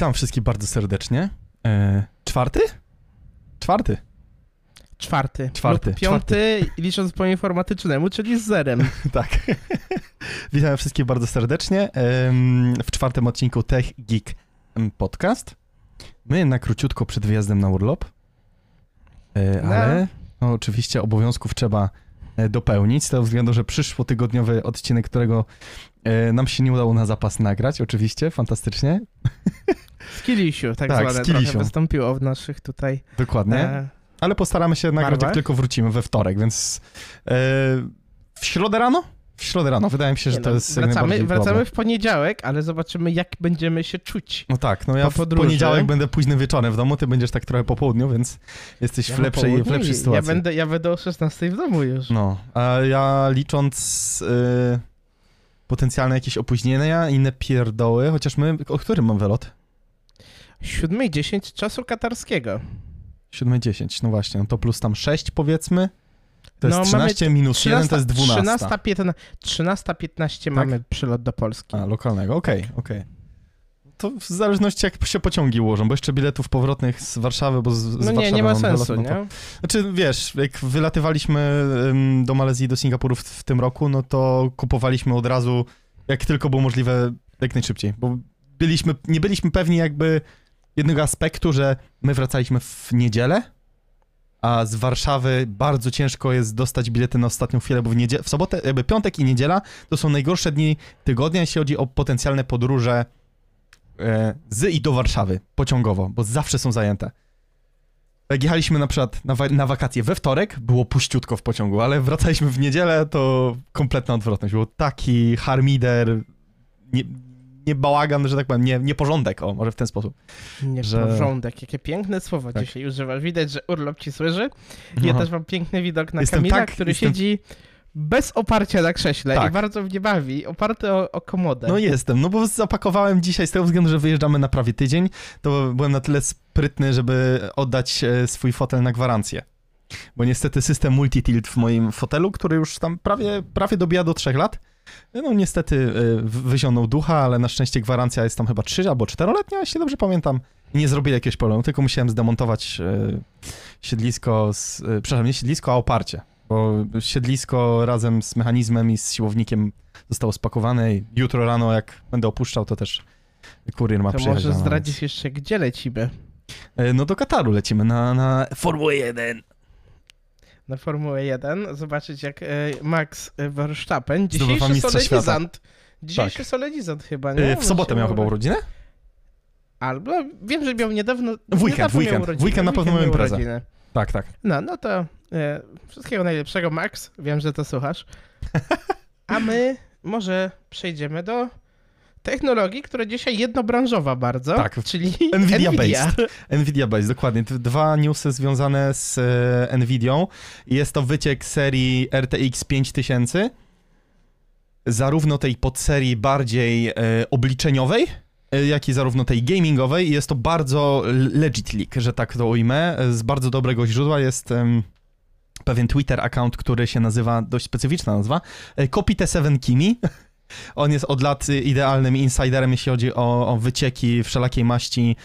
Witam wszystkich bardzo serdecznie. E, czwarty? Czwarty. Czwarty. Czwarty, piąty, licząc po informatycznemu, czyli z zerem. tak. Witam wszystkich bardzo serdecznie w czwartym odcinku Tech Geek Podcast. My na króciutko przed wyjazdem na urlop, e, No. ale no, oczywiście obowiązków trzeba dopełnić, z tego względu, że przyszłotygodniowy odcinek, którego e, nam się nie udało na zapas nagrać, oczywiście, fantastycznie, Skillisiu, tak, Tak, zwane, trochę wystąpiło w naszych tutaj... dokładnie. E, Ale postaramy się nagrać, jak tylko wrócimy we wtorek, więc e, w środę rano? W środę rano, wydaje mi się, że to no, jest wracamy, wracamy w poniedziałek, ale zobaczymy, jak będziemy się czuć. No tak, no ja po w poniedziałek będę późnym wieczorem w domu, ty będziesz tak trochę po południu, więc jesteś Ja w lepszej, w lepszej sytuacji. Ja będę, ja będę o 16 w domu już. No, a ja licząc y, potencjalne jakieś opóźnienia, inne pierdoły, chociaż my, o którym mam wylot? 7.10 czasu katarskiego. 7.10, no właśnie, no to plus tam 6 powiedzmy, to jest No, mamy 13 minus 1 to jest 12. 13.15 13.15 mamy przylot do Polski. Tak? A, lokalnego, okej, okej. To w zależności jak się pociągi ułożą, bo jeszcze biletów powrotnych z Warszawy, bo z, z No Warszawy nie, nie ma sensu, no to- nie? Znaczy, wiesz, jak wylatywaliśmy do Malezji do Singapuru w, w tym roku, no to kupowaliśmy od razu, jak tylko było możliwe, jak najszybciej, bo byliśmy, nie byliśmy pewni jakby jednego aspektu, że my wracaliśmy w niedzielę, a z Warszawy bardzo ciężko jest dostać bilety na ostatnią chwilę, bo w, niedzie- w sobotę, jakby piątek i niedziela to są najgorsze dni tygodnia, jeśli chodzi o potencjalne podróże e, z i do Warszawy pociągowo, bo zawsze są zajęte. Jak jechaliśmy na przykład na, wa- na wakacje we wtorek, było puściutko w pociągu, ale wracaliśmy w niedzielę, to kompletna odwrotność. Był taki harmider, nie, nie bałagan, że tak powiem, nie, nieporządek, o, może w ten sposób. Nie że- porządek, jakie piękne słowa Tak. dzisiaj używasz. Widać, że urlop ci słyszy. Ja też mam piękny widok na Jestem Kamila, tak- który jestem- siedzi bez oparcia na krześle Tak. i bardzo mnie bawi, oparty o, o komodę. No jestem, no bo zapakowałem dzisiaj z tego względu, że wyjeżdżamy na prawie tydzień, to byłem na tyle sprytny, żeby oddać e, swój fotel na gwarancję. Bo niestety system multitilt w moim fotelu, który już tam prawie, prawie dobija do 3 lat, no niestety e, wyzionął ducha, ale na szczęście gwarancja jest tam chyba 3 albo 4-letnia, jeśli dobrze pamiętam. Nie zrobili jakiegoś problemu, tylko musiałem zdemontować e, siedlisko, z, e, przepraszam, nie siedlisko, a oparcie. Bo siedlisko razem z mechanizmem i z siłownikiem zostało spakowane i jutro rano, jak będę opuszczał, to też kurier ma to przyjechać. może zdradzisz jeszcze, gdzie lecimy No do Kataru lecimy, na, na Formułę 1. na Formułę 1, zobaczyć jak e, Max e, Verstappen, dzisiejszy solenizant, dzisiejszy solenizant chyba, nie? E, W sobotę miał chyba urodzinę? Albo, wiem, że miał niedawno, W weekend, w weekend. W weekend na pewno miał miał imprezę. urodziny. Tak, tak. No, no to e, wszystkiego najlepszego, Max. Wiem, że to słuchasz. A my może przejdziemy do technologii, która dzisiaj jednobranżowa bardzo, Tak. czyli Nvidia Nvidia. based. Nvidia Base, dokładnie. Dwa newsy związane z e, Nvidią. Jest to wyciek serii RTX 5000, zarówno tej podserii bardziej e, obliczeniowej, e, jak i zarówno tej gamingowej. Jest to bardzo legit leak, że tak to ujmę. E, Z bardzo dobrego źródła jest em, pewien Twitter account, który się nazywa, dość specyficzna nazwa, e, Copy T7 Kimi. On jest od lat idealnym insiderem, jeśli chodzi o, o wycieki wszelakiej maści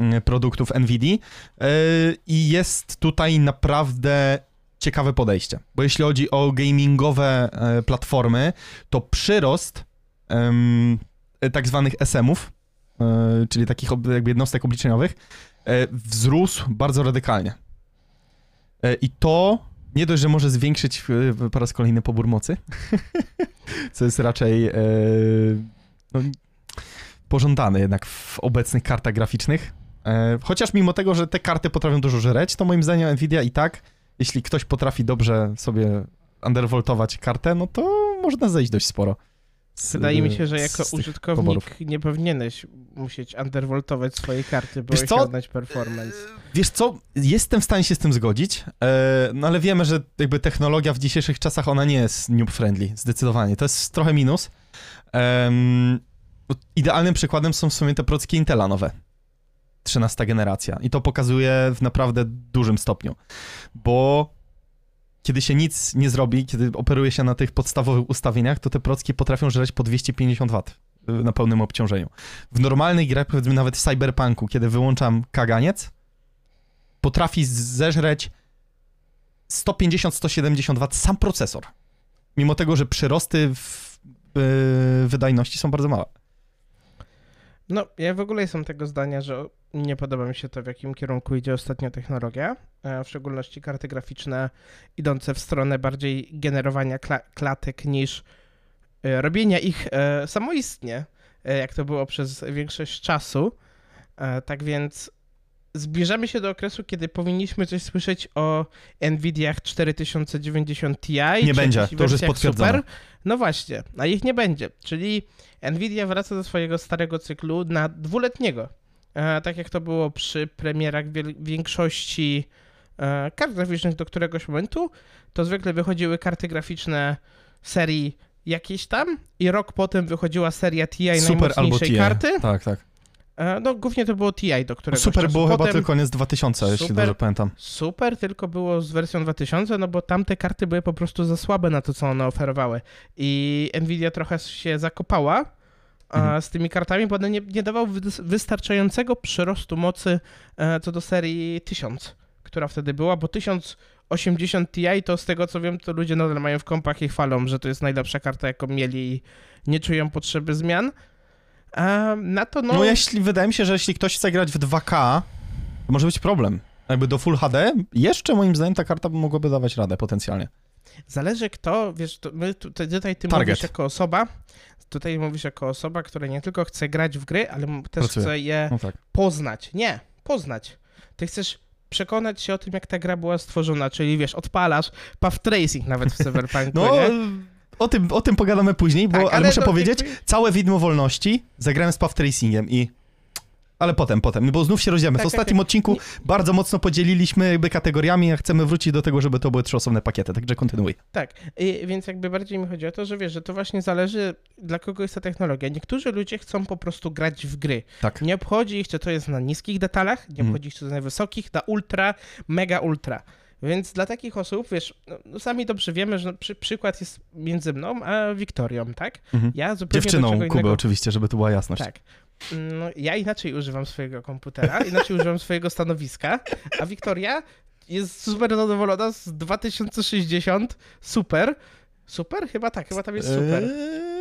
mm, produktów NVIDII. Yy, I jest tutaj naprawdę ciekawe podejście, bo jeśli chodzi o gamingowe e, platformy, to przyrost e, tak zwanych SM-ów, e, czyli takich jakby jednostek obliczeniowych, e, wzrósł bardzo radykalnie. E, I to nie dość, że może zwiększyć e, po raz kolejny pobór mocy, co jest raczej e, no, pożądane jednak w obecnych kartach graficznych. E, chociaż mimo tego, że te karty potrafią dużo żreć, to moim zdaniem Nvidia i tak, jeśli ktoś potrafi dobrze sobie undervoltować kartę, no to można zejść dość sporo. Wydaje mi się, że jako użytkownik poborów. nie powinieneś musieć undervoltować swojej karty, by osiągnąć performance. Wiesz co, jestem w stanie się z tym zgodzić, e, no ale wiemy, że jakby technologia w dzisiejszych czasach, ona nie jest noob friendly, zdecydowanie. To jest trochę minus. Idealnym przykładem są w sumie te procki Intela nowe. 13 generacja. I to pokazuje w naprawdę dużym stopniu. Bo kiedy się nic nie zrobi, kiedy operuje się na tych podstawowych ustawieniach, to te procki potrafią żreć po 250 W. y, na pełnym obciążeniu. W normalnej grze, powiedzmy nawet w Cyberpunku, kiedy wyłączam kaganiec, potrafi zeżreć 150-170 W sam procesor. Mimo tego, że przyrosty w y, wydajności są bardzo małe. No, ja w ogóle jestem tego zdania, że nie podoba mi się to, w jakim kierunku idzie ostatnio technologia, e, w szczególności karty graficzne idące w stronę bardziej generowania kla klatek niż e, robienia ich e, samoistnie, jak to było przez większość czasu. Tak więc zbliżamy się do okresu, kiedy powinniśmy coś słyszeć o Nvidiach 4090 Ti. Nie będzie, to już jest potwierdzone. Super. No właśnie, a ich nie będzie, czyli Nvidia wraca do swojego starego cyklu na dwuletniego. E, tak jak to było przy premierach większości e, kart graficznych do któregoś momentu, to zwykle wychodziły karty graficzne serii jakiejś tam i rok potem wychodziła seria TI Super najmocniejszej albo TI. karty. Tak, tak. E, no głównie to było TI do którego Super było Potem, chyba tylko koniec 2000, super, jeśli dobrze pamiętam. Super tylko było z wersją 2000, no bo tamte karty były po prostu za słabe na to, co one oferowały. I Nvidia trochę się zakopała mhm. z tymi kartami, bo one nie, nie dawał wystarczającego przyrostu mocy e, co do serii 1000, która wtedy była, bo 1080 Ti to z tego co wiem, to ludzie nadal mają w kompach i chwalą, że to jest najlepsza karta, jaką mieli i nie czują potrzeby zmian. A na to no... No jeśli, wydaje mi się, że jeśli ktoś chce grać w 2K, to może być problem. Jakby do Full HD, jeszcze moim zdaniem ta karta mogłaby dawać radę potencjalnie. Zależy kto, wiesz, my tutaj, tutaj ty Target. mówisz jako osoba, tutaj mówisz jako osoba, która nie tylko chce grać w gry, ale też Pracuje. chce je no tak. poznać. Nie, poznać. Ty chcesz przekonać się o tym, jak ta gra była stworzona, czyli wiesz, odpalasz path tracing nawet w Cyberpunku, no, nie? O tym, o tym pogadamy później, bo, tak, ale, ale, muszę powiedzieć, jakby... całe widmo wolności zagrałem z path tracingiem i ale potem, potem, bo znów się rozdzielmy. Tak, w ostatnim tak, odcinku bardzo mocno podzieliliśmy jakby kategoriami, a chcemy wrócić do tego, żeby to były trzy osobne pakiety, także kontynuuj. Tak, I, więc jakby bardziej mi chodzi o to, że wiesz, że to właśnie zależy dla kogo jest ta technologia. Niektórzy ludzie chcą po prostu grać w gry. Tak. Nie obchodzi ich, czy to jest na niskich detalach, nie mhm. obchodzi ich, czy to jest na wysokich, na ultra, mega ultra. Więc dla takich osób, wiesz, no, no sami dobrze wiemy, że przy, przykład jest między mną a Wiktorią, tak? Mhm. Ja zupełnie Dziewczyną Kuby innego... oczywiście, żeby tu była jasność. Tak. No, ja inaczej używam swojego komputera, inaczej używam swojego stanowiska, a Wiktoria jest super zadowolona z 2060 super. Super? Chyba tak, chyba tam jest super. Eee...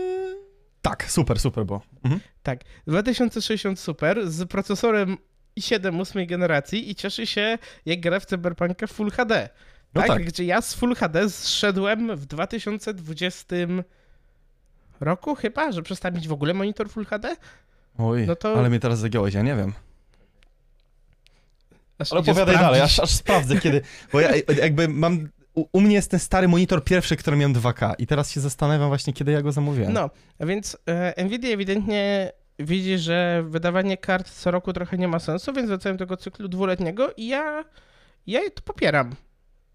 Tak, super, super, bo. Mhm. Tak, 2060 super z procesorem i7 ósmej generacji i cieszy się, jak gra w Cyberpunkę Full HD. No tak, tak, gdzie ja z Full HD zszedłem w 2020 roku chyba, że przestałem mieć w ogóle monitor Full HD. Oj, no to... ale mnie teraz zagiąłeś, ja nie wiem. Aż ale opowiadaj dalej, aż, aż sprawdzę kiedy, bo ja jakby mam u, u, mnie jest ten stary monitor pierwszy, który miałem 2K i teraz się zastanawiam właśnie, kiedy ja go zamówiłem. No, więc e, Nvidia ewidentnie widzi, że wydawanie kart co roku trochę nie ma sensu, więc wracają do tego cyklu dwuletniego i ja, ja to popieram.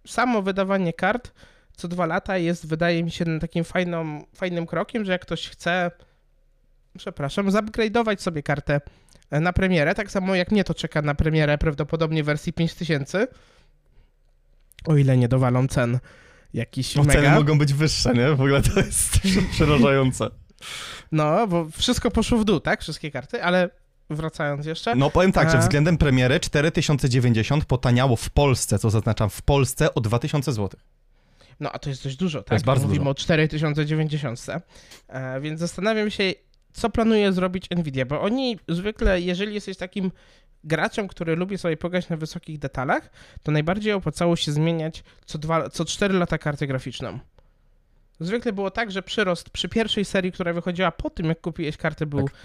Samo wydawanie kart co dwa lata jest, wydaje mi się, takim fajną, fajnym krokiem, że jak ktoś chce, przepraszam, zupgrade'ować sobie kartę na premierę, tak samo jak mnie to czeka na premierę prawdopodobnie wersji 5000, o ile nie dowalą cen jakiś Ceny mega. mogą być wyższe, nie? W ogóle to jest przerażające. No, bo wszystko poszło w dół, tak? Wszystkie karty, ale wracając jeszcze. No powiem tak, że względem premiery 4090 potaniało w Polsce, co zaznaczam w Polsce o 2000 zł. No, a to jest dość dużo, tak? To jest bardzo Mówimy dużo. o 4090. E, więc zastanawiam się, co planuje zrobić Nvidia, bo oni zwykle, jeżeli jesteś takim graczem, który lubi sobie pograć na wysokich detalach, to najbardziej opłacało się zmieniać co, dwa, co 4 lata kartę graficzną. Zwykle było tak, że przyrost przy pierwszej serii, która wychodziła po tym, jak kupiłeś kartę, był tak.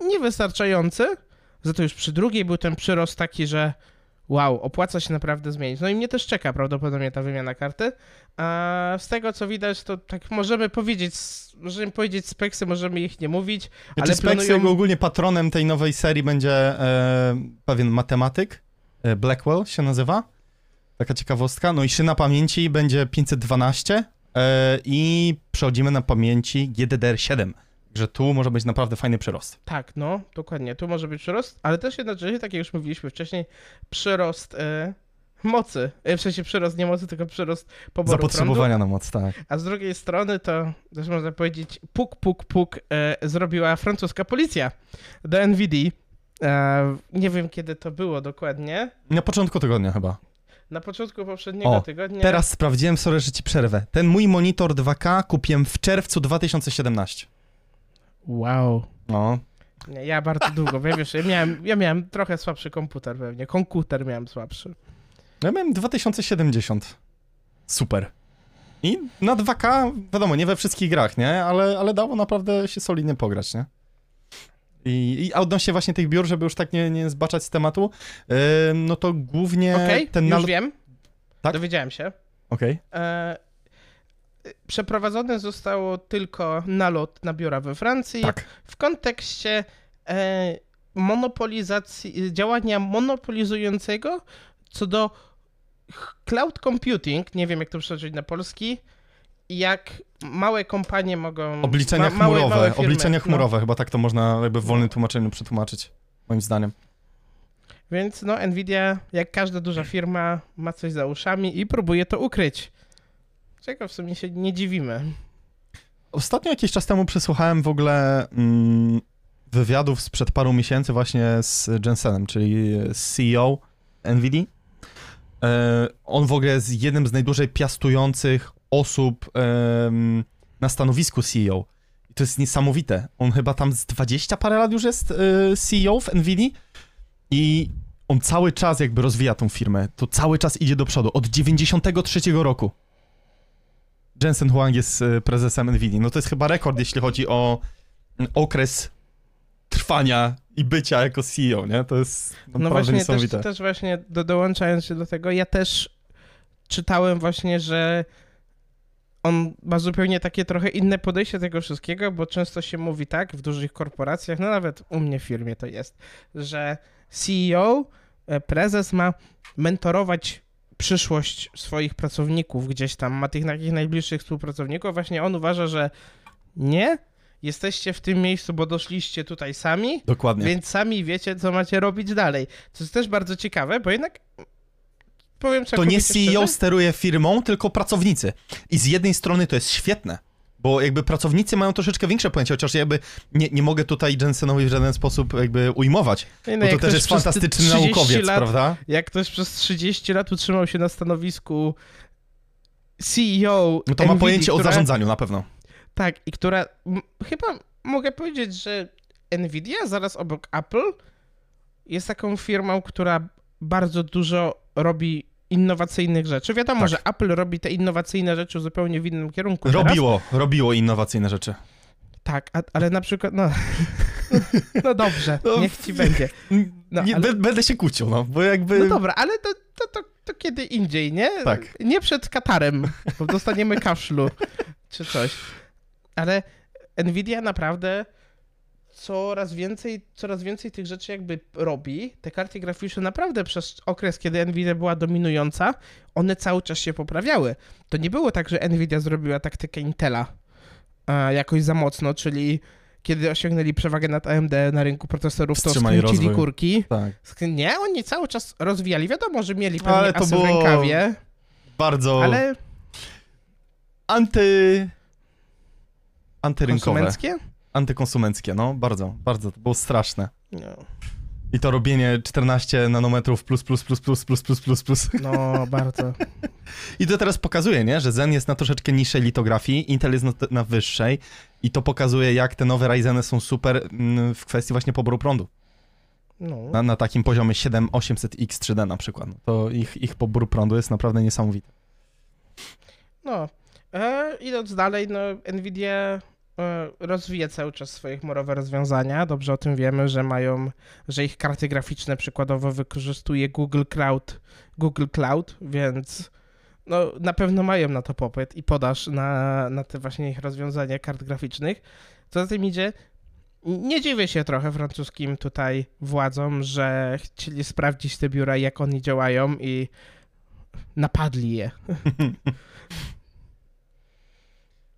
niewystarczający. Za to już przy drugiej był ten przyrost taki, że wow, opłaca się naprawdę zmienić. No i mnie też czeka prawdopodobnie ta wymiana karty. A z tego co widać, to tak możemy powiedzieć, możemy powiedzieć speksy, możemy ich nie mówić, znaczy, ale speksy planują... ogólnie patronem tej nowej serii będzie e, pewien matematyk, e, Blackwell się nazywa. Taka ciekawostka. No i szyna pamięci będzie 512 e, i przechodzimy na pamięci GDDR7 że tu może być naprawdę fajny przyrost. Tak, no, dokładnie, tu może być przyrost, ale też jednocześnie, tak jak już mówiliśmy wcześniej, przyrost, e, mocy. E, w sensie przyrost nie mocy, tylko przyrost poboru Zapotrzebowania prądu. na moc, tak. A z drugiej strony to, też można powiedzieć, puk, puk, puk e, zrobiła francuska policja do NVD. E, nie wiem, kiedy to było dokładnie. Na początku tygodnia chyba. Na początku poprzedniego o, tygodnia. Teraz sprawdziłem, sorry, że ci przerwę. Ten mój monitor 2K kupiłem w czerwcu 2017. Wow. No. Ja bardzo długo, ja wiesz, ja miałem, ja miałem trochę słabszy komputer pewnie, komputer miałem słabszy. Ja miałem 2070. Super. I na 2K, wiadomo, nie we wszystkich grach, nie? Ale, ale dało naprawdę się solidnie pograć, nie? I, i odnośnie właśnie tych biur, żeby już tak nie, nie zbaczać z tematu, yy, no to głównie okay, ten... już wiem. Tak? Dowiedziałem się. Okej. Okay. E, przeprowadzone zostało tylko nalot na biura we Francji tak. w kontekście e, monopolizacji, działania monopolizującego co do cloud computing, nie wiem jak to przełożyć na polski, jak małe kompanie mogą... Obliczenia ma, chmurowe, małe, firmy, obliczenia no. chmurowe, no. chyba tak to można jakby w wolnym tłumaczeniu przetłumaczyć, moim zdaniem. Więc no, Nvidia, jak każda duża firma, ma coś za uszami i próbuje to ukryć. Czego w sumie się nie dziwimy. Ostatnio jakiś czas temu przesłuchałem w ogóle mm, wywiadów sprzed paru miesięcy właśnie z Jensenem, czyli CEO NVIDIA. E, on w ogóle jest jednym z najdłużej piastujących osób na stanowisku CEO. I to jest niesamowite. On chyba tam z 20 parę lat już jest e, CEO w NVIDIA i on cały czas jakby rozwija tą firmę. To cały czas idzie do przodu. Od 93 roku. Jensen Huang jest e, prezesem NVIDIA. No to jest chyba rekord, jeśli chodzi o okres trwania i bycia jako CEO, nie? To jest no właśnie, niesamowite. Też, też właśnie do, dołączając się do tego, ja też czytałem właśnie, że on ma zupełnie takie trochę inne podejście do tego wszystkiego, bo często się mówi tak w dużych korporacjach, no nawet u mnie w firmie to jest, że CEO, e, prezes ma mentorować przyszłość swoich pracowników gdzieś tam, ma tych takich najbliższych współpracowników, właśnie on uważa, że nie, jesteście w tym miejscu, bo doszliście tutaj sami. Dokładnie. Więc sami wiecie, co macie robić dalej. Co jest też bardzo ciekawe, bo jednak powiem To nie CEO szczerze, steruje firmą, tylko pracownicy. I z jednej strony to jest świetne, bo jakby pracownicy mają troszeczkę większe pojęcie, chociaż jakby nie, nie mogę tutaj Jensenowi w żaden sposób jakby ujmować, no, bo to też jest fantastyczny naukowiec, lat, prawda? Jak ktoś przez 30 lat utrzymał się na stanowisku CEO No to ma pojęcie która, o zarządzaniu na pewno. Tak, i która chyba mogę powiedzieć, że Nvidia zaraz obok Apple jest taką firmą, która bardzo dużo robi innowacyjnych rzeczy. Wiadomo, tak. że Apple robi te innowacyjne rzeczy zupełnie w innym kierunku. Robiło, teraz. robiło innowacyjne rzeczy. Tak, a, ale na przykład, no, no dobrze, no, niech ci będzie. No, nie, ale... Będę się kłócił, no, bo jakby... No dobra, ale to, to, to, to kiedy indziej, nie? Tak. Nie przed Katarem, bo dostaniemy kaszlu czy coś. Ale Nvidia naprawdę coraz więcej, coraz więcej tych rzeczy jakby robi. Te karty graficzne naprawdę przez okres, kiedy Nvidia była dominująca, one cały czas się poprawiały. To nie było tak, że Nvidia zrobiła taktykę Intela a, jakoś za mocno, czyli kiedy osiągnęli przewagę nad AMD na rynku procesorów, to skręcili kurki. Tak. Nie, oni cały czas rozwijali. Wiadomo, że mieli pewnie ale to asy w rękawie. Bardzo... Ale... Anty... Antyrynkowe. Konsumenckie? Antykonsumenckie, no, bardzo, bardzo, to było straszne. No. I to robienie 14 nanometrów plus, plus, plus, plus, plus, plus, plus, plus. No, bardzo. I to teraz pokazuje, nie, że Zen jest na troszeczkę niższej litografii, Intel jest na, na wyższej i to pokazuje, jak te nowe Ryzeny są super mm, w kwestii właśnie poboru prądu. No. Na, na takim poziomie 7800X3D na przykład. No, to ich, ich pobór prądu jest naprawdę niesamowity. No, e, idąc dalej, no Nvidia rozwija cały czas swoje chmurowe rozwiązania. Dobrze o tym wiemy, że mają, że ich karty graficzne przykładowo wykorzystuje Google Cloud, Google Cloud, więc no, na pewno mają na to popyt i podaż na, na te właśnie ich rozwiązania kart graficznych. Co za tym idzie, nie dziwię się trochę francuskim tutaj władzom, że chcieli sprawdzić te biura, jak one działają i napadli je.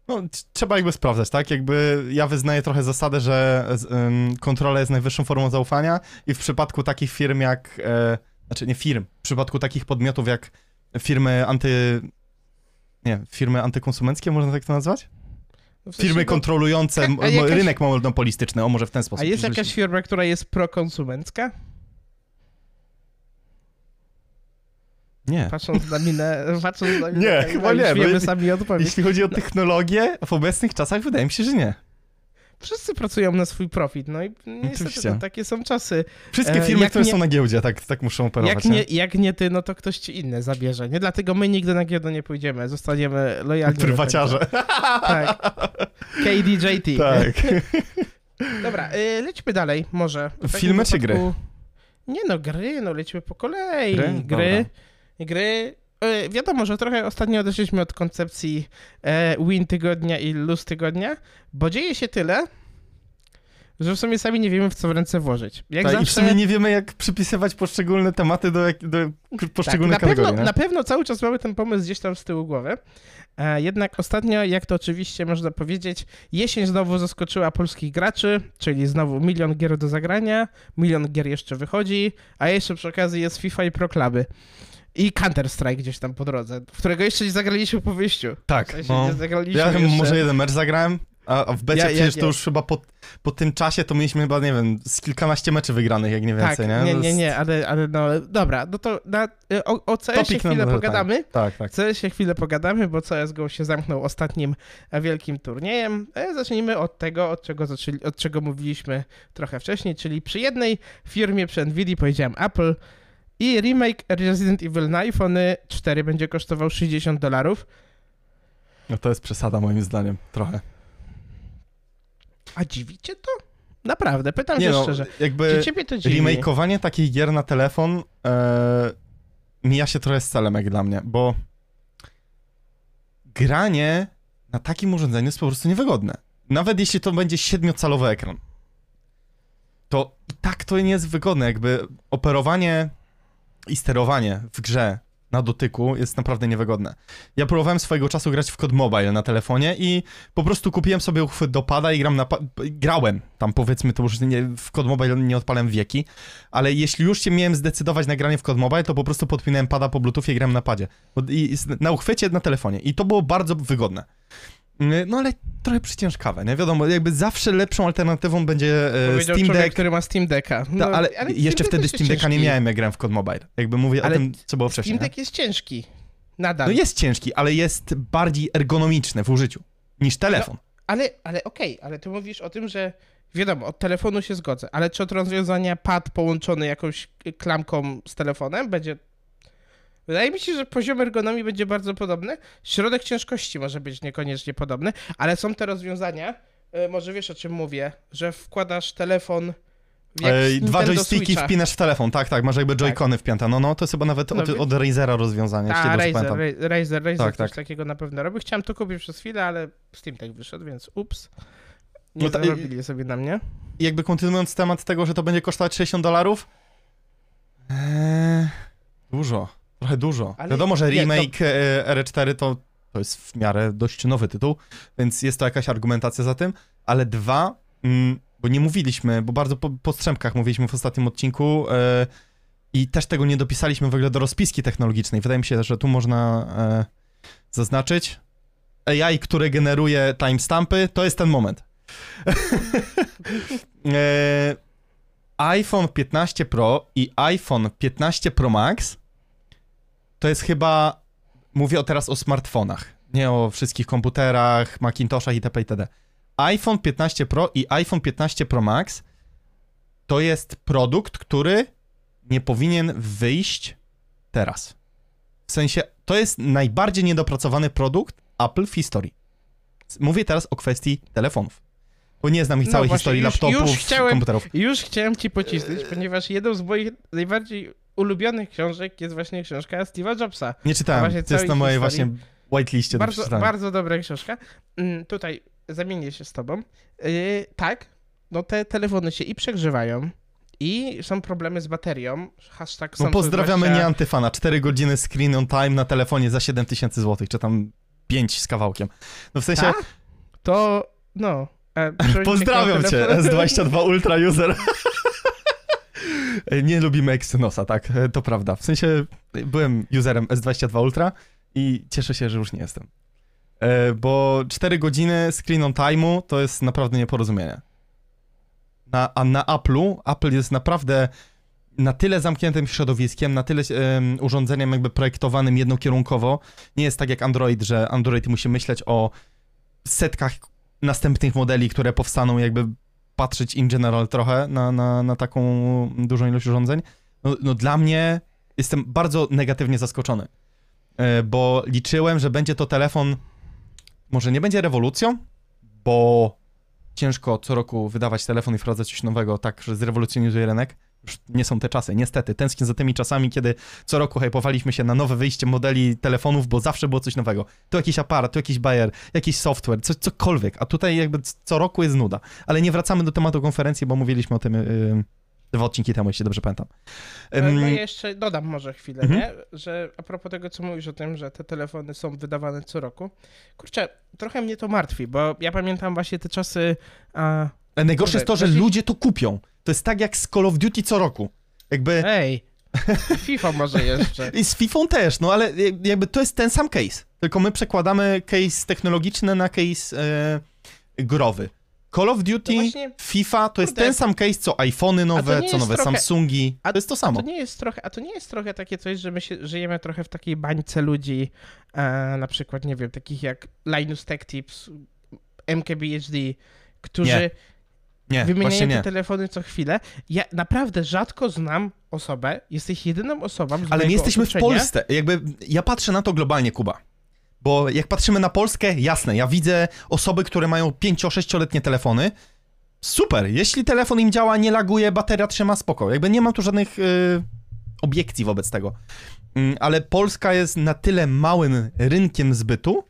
No, trzeba jakby sprawdzać, tak? Jakby ja wyznaję trochę zasadę, że um, kontrola jest najwyższą formą zaufania i w przypadku takich firm jak e, znaczy nie firm, w przypadku takich podmiotów jak firmy anty... nie, firmy antykonsumenckie, można tak to nazwać? No w sensie firmy kontrolujące jakaś... rynek monopolistyczny, o może w ten sposób. A jest jakaś firma, która jest prokonsumencka? Nie. Patrząc na minę, patrząc na minę, nie, tak, chyba nie. Wiemy sami odpowiedź. Jeśli chodzi o technologię, w obecnych czasach wydaje mi się, że nie. Wszyscy pracują na swój profit, no i niestety no, takie są czasy. Wszystkie e, firmy, które nie, są na giełdzie, tak, tak muszą operować. Jak nie, jak nie ty, no to ktoś ci inny zabierze, nie? Dlatego my nigdy na giełdę nie pójdziemy, zostaniemy lojalni. Prywaciarze. Tak. KDJT. Tak. Dobra, y, lećmy dalej, może. Filmy czy gry? Nie no, gry, no lecimy po kolei. Gry? Gry. Gry. E, wiadomo, że trochę ostatnio odeszliśmy od koncepcji e, win tygodnia i lose tygodnia, bo dzieje się tyle, że w sumie sami nie wiemy, w co w ręce włożyć. Jak tak, zawsze... I w sumie nie wiemy, jak przypisywać poszczególne tematy do, do poszczególnych tak, na kategorii. Pewno, na pewno cały czas mamy ten pomysł gdzieś tam z tyłu głowy. E, jednak ostatnio, jak to oczywiście można powiedzieć, jesień znowu zaskoczyła polskich graczy, czyli znowu milion gier do zagrania, milion gier jeszcze wychodzi, a jeszcze przy okazji jest FIFA i Pro Cluby. I Counter-Strike gdzieś tam po drodze, w którego jeszcze nie zagraliśmy po wyjściu. Tak, w sensie no. ja jeszcze... może jeden mecz zagrałem, a w becie ja, przecież ja, to już chyba po, po tym czasie to mieliśmy chyba, nie wiem, z kilkanaście meczy wygranych, jak nie więcej, tak, nie? Nie, nie, nie, ale, ale no, dobra, no to na, o, o CS-ie chwilę pogadamy. Tak, tak. CS-ie chwilę pogadamy, bo CSGO się zamknął ostatnim wielkim turniejem. E, zacznijmy od tego, od czego, zaczęli, od czego mówiliśmy trochę wcześniej, czyli przy jednej firmie, przy NVIDIA powiedziałem Apple, i remake Resident Evil na iPhone 4 będzie kosztował 60 dolarów. No to jest przesada moim zdaniem, trochę. A dziwicie to? Naprawdę, pytam Nie cię no, szczerze. Jakby Czy ciebie to dziwi? remakeowanie takich gier na telefon e, mija się trochę z celem jak dla mnie, bo granie na takim urządzeniu jest po prostu niewygodne. Nawet jeśli to będzie siedmiocalowy ekran, to i tak to nie jest wygodne. Jakby operowanie i sterowanie w grze na dotyku jest naprawdę niewygodne. Ja próbowałem swojego czasu grać w Code Mobile na telefonie i po prostu kupiłem sobie uchwyt do pada i gram na grałem tam powiedzmy to już nie, w Code Mobile nie odpalałem wieki, ale jeśli już się miałem zdecydować na granie w Code Mobile, to po prostu podpinałem pada po bluetoothie i gram na padzie. I, na uchwycie na telefonie i to było bardzo wygodne. Mm, no ale trochę przyciężkawe, nie? Wiadomo, jakby zawsze lepszą alternatywą będzie e, Steam Deck. Który ma Steam Decka. No, Ta, ale, ale jeszcze wtedy Steam Decka nie miałem, jak grałem w Code Mobile. Jakby mówię ale o tym, co było wcześniej. Steam Deck jest ciężki. Nadal. No jest ciężki, ale jest bardziej ergonomiczny w użyciu niż telefon. No, ale, ale okej, okay, ale ty mówisz o tym, że wiadomo, od telefonu się zgodzę, ale czy od rozwiązania pad połączony jakąś klamką z telefonem będzie Wydaje mi się, że poziom ergonomii będzie bardzo podobny. Środek ciężkości może być niekoniecznie podobny, ale są te rozwiązania, e, może wiesz o czym mówię, że wkładasz telefon Ej, dwa joysticki Switcha. wpinasz w telefon, tak, tak, masz jakby joycony tak. wpięte. No, no, to jest chyba nawet od, no, od Razera rozwiązanie, jeśli dobrze Razer, pamiętam. Razer, Razer tak, coś tak. takiego na pewno robi. Chciałem to kupić przez chwilę, ale Steam tak wyszedł, więc ups. Nie no zarobili sobie na mnie. Jakby kontynuując temat tego, że to będzie kosztować 60 dolarów, eee, dużo. Trochę dużo. Ale Wiadomo, że remake nie, to... R4 to, to jest w miarę dość nowy tytuł, więc jest to jakaś argumentacja za tym, ale dwa, mm, bo nie mówiliśmy, bo bardzo po, po strzępkach mówiliśmy w ostatnim odcinku e, i też tego nie dopisaliśmy w ogóle do rozpiski technologicznej. Wydaje mi się, że tu można e, zaznaczyć. AI, które generuje timestampy, to jest ten moment. e, iPhone 15 Pro i iPhone 15 Pro Max to jest chyba, mówię teraz o smartfonach, nie o wszystkich komputerach, Macintoshach itp. itd. iPhone 15 Pro i iPhone 15 Pro Max to jest produkt, który nie powinien wyjść teraz. W sensie, to jest najbardziej niedopracowany produkt Apple w historii. Mówię teraz o kwestii telefonów. Bo nie znam ich no całej właśnie, historii już, laptopów, już chciałem, komputerów. Już chciałem ci pocisnąć, ponieważ jedną z moich najbardziej ulubionych książek jest właśnie książka Steve'a Jobsa. Nie czytałem, to jest na mojej właśnie whiteliście do Bardzo dobra książka. Mm, tutaj zamienię się z tobą. Yy, tak, no te telefony się i przegrzewają, i są problemy z baterią. Hashtag no pozdrawiamy 20... nie antyfana. 4 godziny screen on time na telefonie za 7000 zł, czy tam 5 z kawałkiem. No w sensie... Ta? To, no... E, Pozdrawiam cię, S22 Ultra User. Nie lubimy Exynosa, tak, to prawda. W sensie byłem userem S22 Ultra i cieszę się, że już nie jestem. Bo 4 godziny screen on time'u to jest naprawdę nieporozumienie. Na, a na Apple'u, Apple jest naprawdę na tyle zamkniętym środowiskiem, na tyle um, urządzeniem jakby projektowanym jednokierunkowo. Nie jest tak jak Android, że Android musi myśleć o setkach następnych modeli, które powstaną, jakby patrzeć in general trochę na, na, na taką dużą ilość urządzeń. No, no dla mnie jestem bardzo negatywnie zaskoczony, e, bo liczyłem, że będzie to telefon, może nie będzie rewolucją, bo ciężko co roku wydawać telefon i wprowadzać coś nowego, tak, że zrewolucjonizuje rynek. Już nie są te czasy, niestety. Tęsknię za tymi czasami, kiedy co roku hypowaliśmy się na nowe wyjście modeli telefonów, bo zawsze było coś nowego. Tu jakiś aparat, tu jakiś bajer, jakiś software, co, cokolwiek. A tutaj jakby co roku jest nuda. Ale nie wracamy do tematu konferencji, bo mówiliśmy o tym yy, dwa odcinki temu, jeśli dobrze pamiętam. Um, no jeszcze dodam może chwilę, -hmm. nie? Że a propos tego, co mówisz o tym, że te telefony są wydawane co roku. Kurczę, trochę mnie to martwi, bo ja pamiętam właśnie te czasy... A... Ale najgorsze jest to, że ludzie to kupią. To jest tak jak z Call of Duty co roku. Jakby... Ej, FIFA może jeszcze. I z FIFA też, no ale jakby to jest ten sam case. Tylko my przekładamy case technologiczny na case e, growy. Call of Duty, no właśnie, FIFA to jest ten sam case, co iPhony nowe, co nowe trochę, Samsungi. A, to jest to samo. A to nie jest trochę, a to nie jest trochę takie coś, że my się, żyjemy trochę w takiej bańce ludzi, e, na przykład, nie wiem, takich jak Linus Tech Tips, MKBHD, którzy nie. Nie, wymieniają te telefony co chwilę. Ja naprawdę rzadko znam osobę, jesteś jedyną osobą z Ale my jesteśmy w Polsce. Jakby ja patrzę na to globalnie, Kuba. Bo jak patrzymy na Polskę, jasne, ja widzę osoby, które mają 5-6-letnie telefony. Super, jeśli telefon im działa, nie laguje, bateria trzyma spoko. Jakby nie mam tu żadnych yy, obiekcji wobec tego. Yy, ale Polska jest na tyle małym rynkiem zbytu,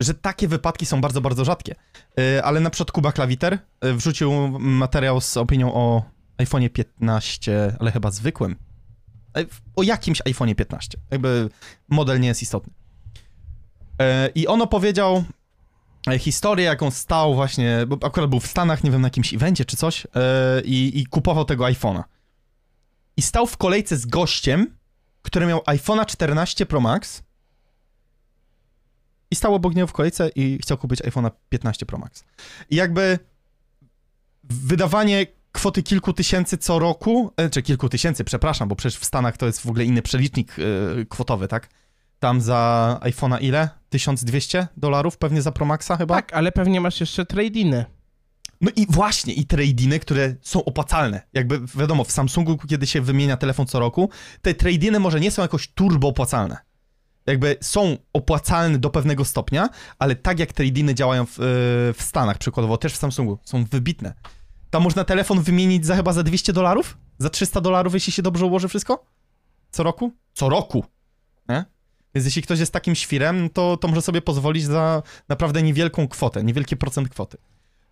że takie wypadki są bardzo, bardzo rzadkie. Yy, ale na przykład Kuba Klawiter yy, wrzucił materiał z opinią o iPhone 15, ale chyba zwykłym. Yy, o jakimś iPhone 15. Jakby model nie jest istotny. I on opowiedział historię, jaką stał właśnie, bo akurat był w Stanach, nie wiem, na jakimś evencie czy coś, i, i kupował tego iPhone'a. I stał w kolejce z gościem, który miał iPhone'a 14 Pro Max, i stał obok niego w kolejce i chciał kupić iPhone'a 15 Pro Max. I jakby wydawanie kwoty kilku tysięcy co roku, e, czy kilku tysięcy, przepraszam, bo przecież w Stanach to jest w ogóle inny przelicznik yy, kwotowy, tak? Tam za iPhone'a ile? 1200 dolarów pewnie za Pro Maxa chyba? Tak, ale pewnie masz jeszcze trade-iny. No i właśnie, i trade-iny, które są opłacalne. Jakby wiadomo, w Samsungu, kiedy się wymienia telefon co roku, te trade-iny może nie są jakoś turbo opłacalne jakby są opłacalne do pewnego stopnia, ale tak jak tradiny działają w, e, w Stanach, przykładowo też w Samsungu, są wybitne. Tam można telefon wymienić za chyba za 200 dolarów? Za 300 dolarów, jeśli się dobrze ułoży wszystko? Co roku? Co roku, nie? Więc jeśli ktoś jest takim świrem, to, to może sobie pozwolić za naprawdę niewielką kwotę, niewielki procent kwoty.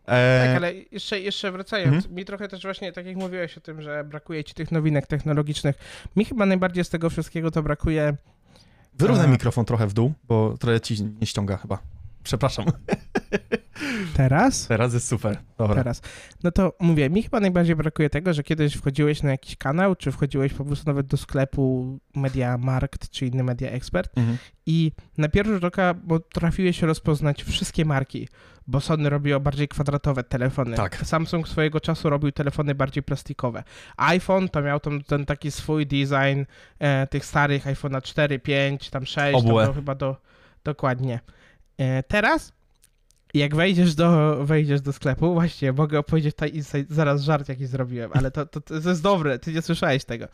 E... Tak, ale jeszcze, jeszcze wracając, mhm. mi trochę też właśnie, tak jak mówiłeś o tym, że brakuje ci tych nowinek technologicznych, mi chyba najbardziej z tego wszystkiego to brakuje Wyrównaj mikrofon trochę w dół, bo trochę ci nie ściąga chyba. Przepraszam. Teraz? Teraz jest super. Dobra. Teraz. No to mówię, mi chyba najbardziej brakuje tego, że kiedyś wchodziłeś na jakiś kanał, czy wchodziłeś po prostu nawet do sklepu Media Markt, czy inny Media Expert mhm. i na pierwszy rzut oka trafiłeś rozpoznać wszystkie marki, bo Sony robiło bardziej kwadratowe telefony. Tak. Samsung swojego czasu robił telefony bardziej plastikowe. iPhone to miał tam ten taki swój design e, tych starych iPhone'a 4, 5, tam 6, to chyba do, dokładnie. E, teraz jak wejdziesz do, wejdziesz do sklepu, właśnie mogę opowiedzieć tutaj zaraz żart jaki zrobiłem, ale to, to, to jest dobre, ty nie słyszałeś tego.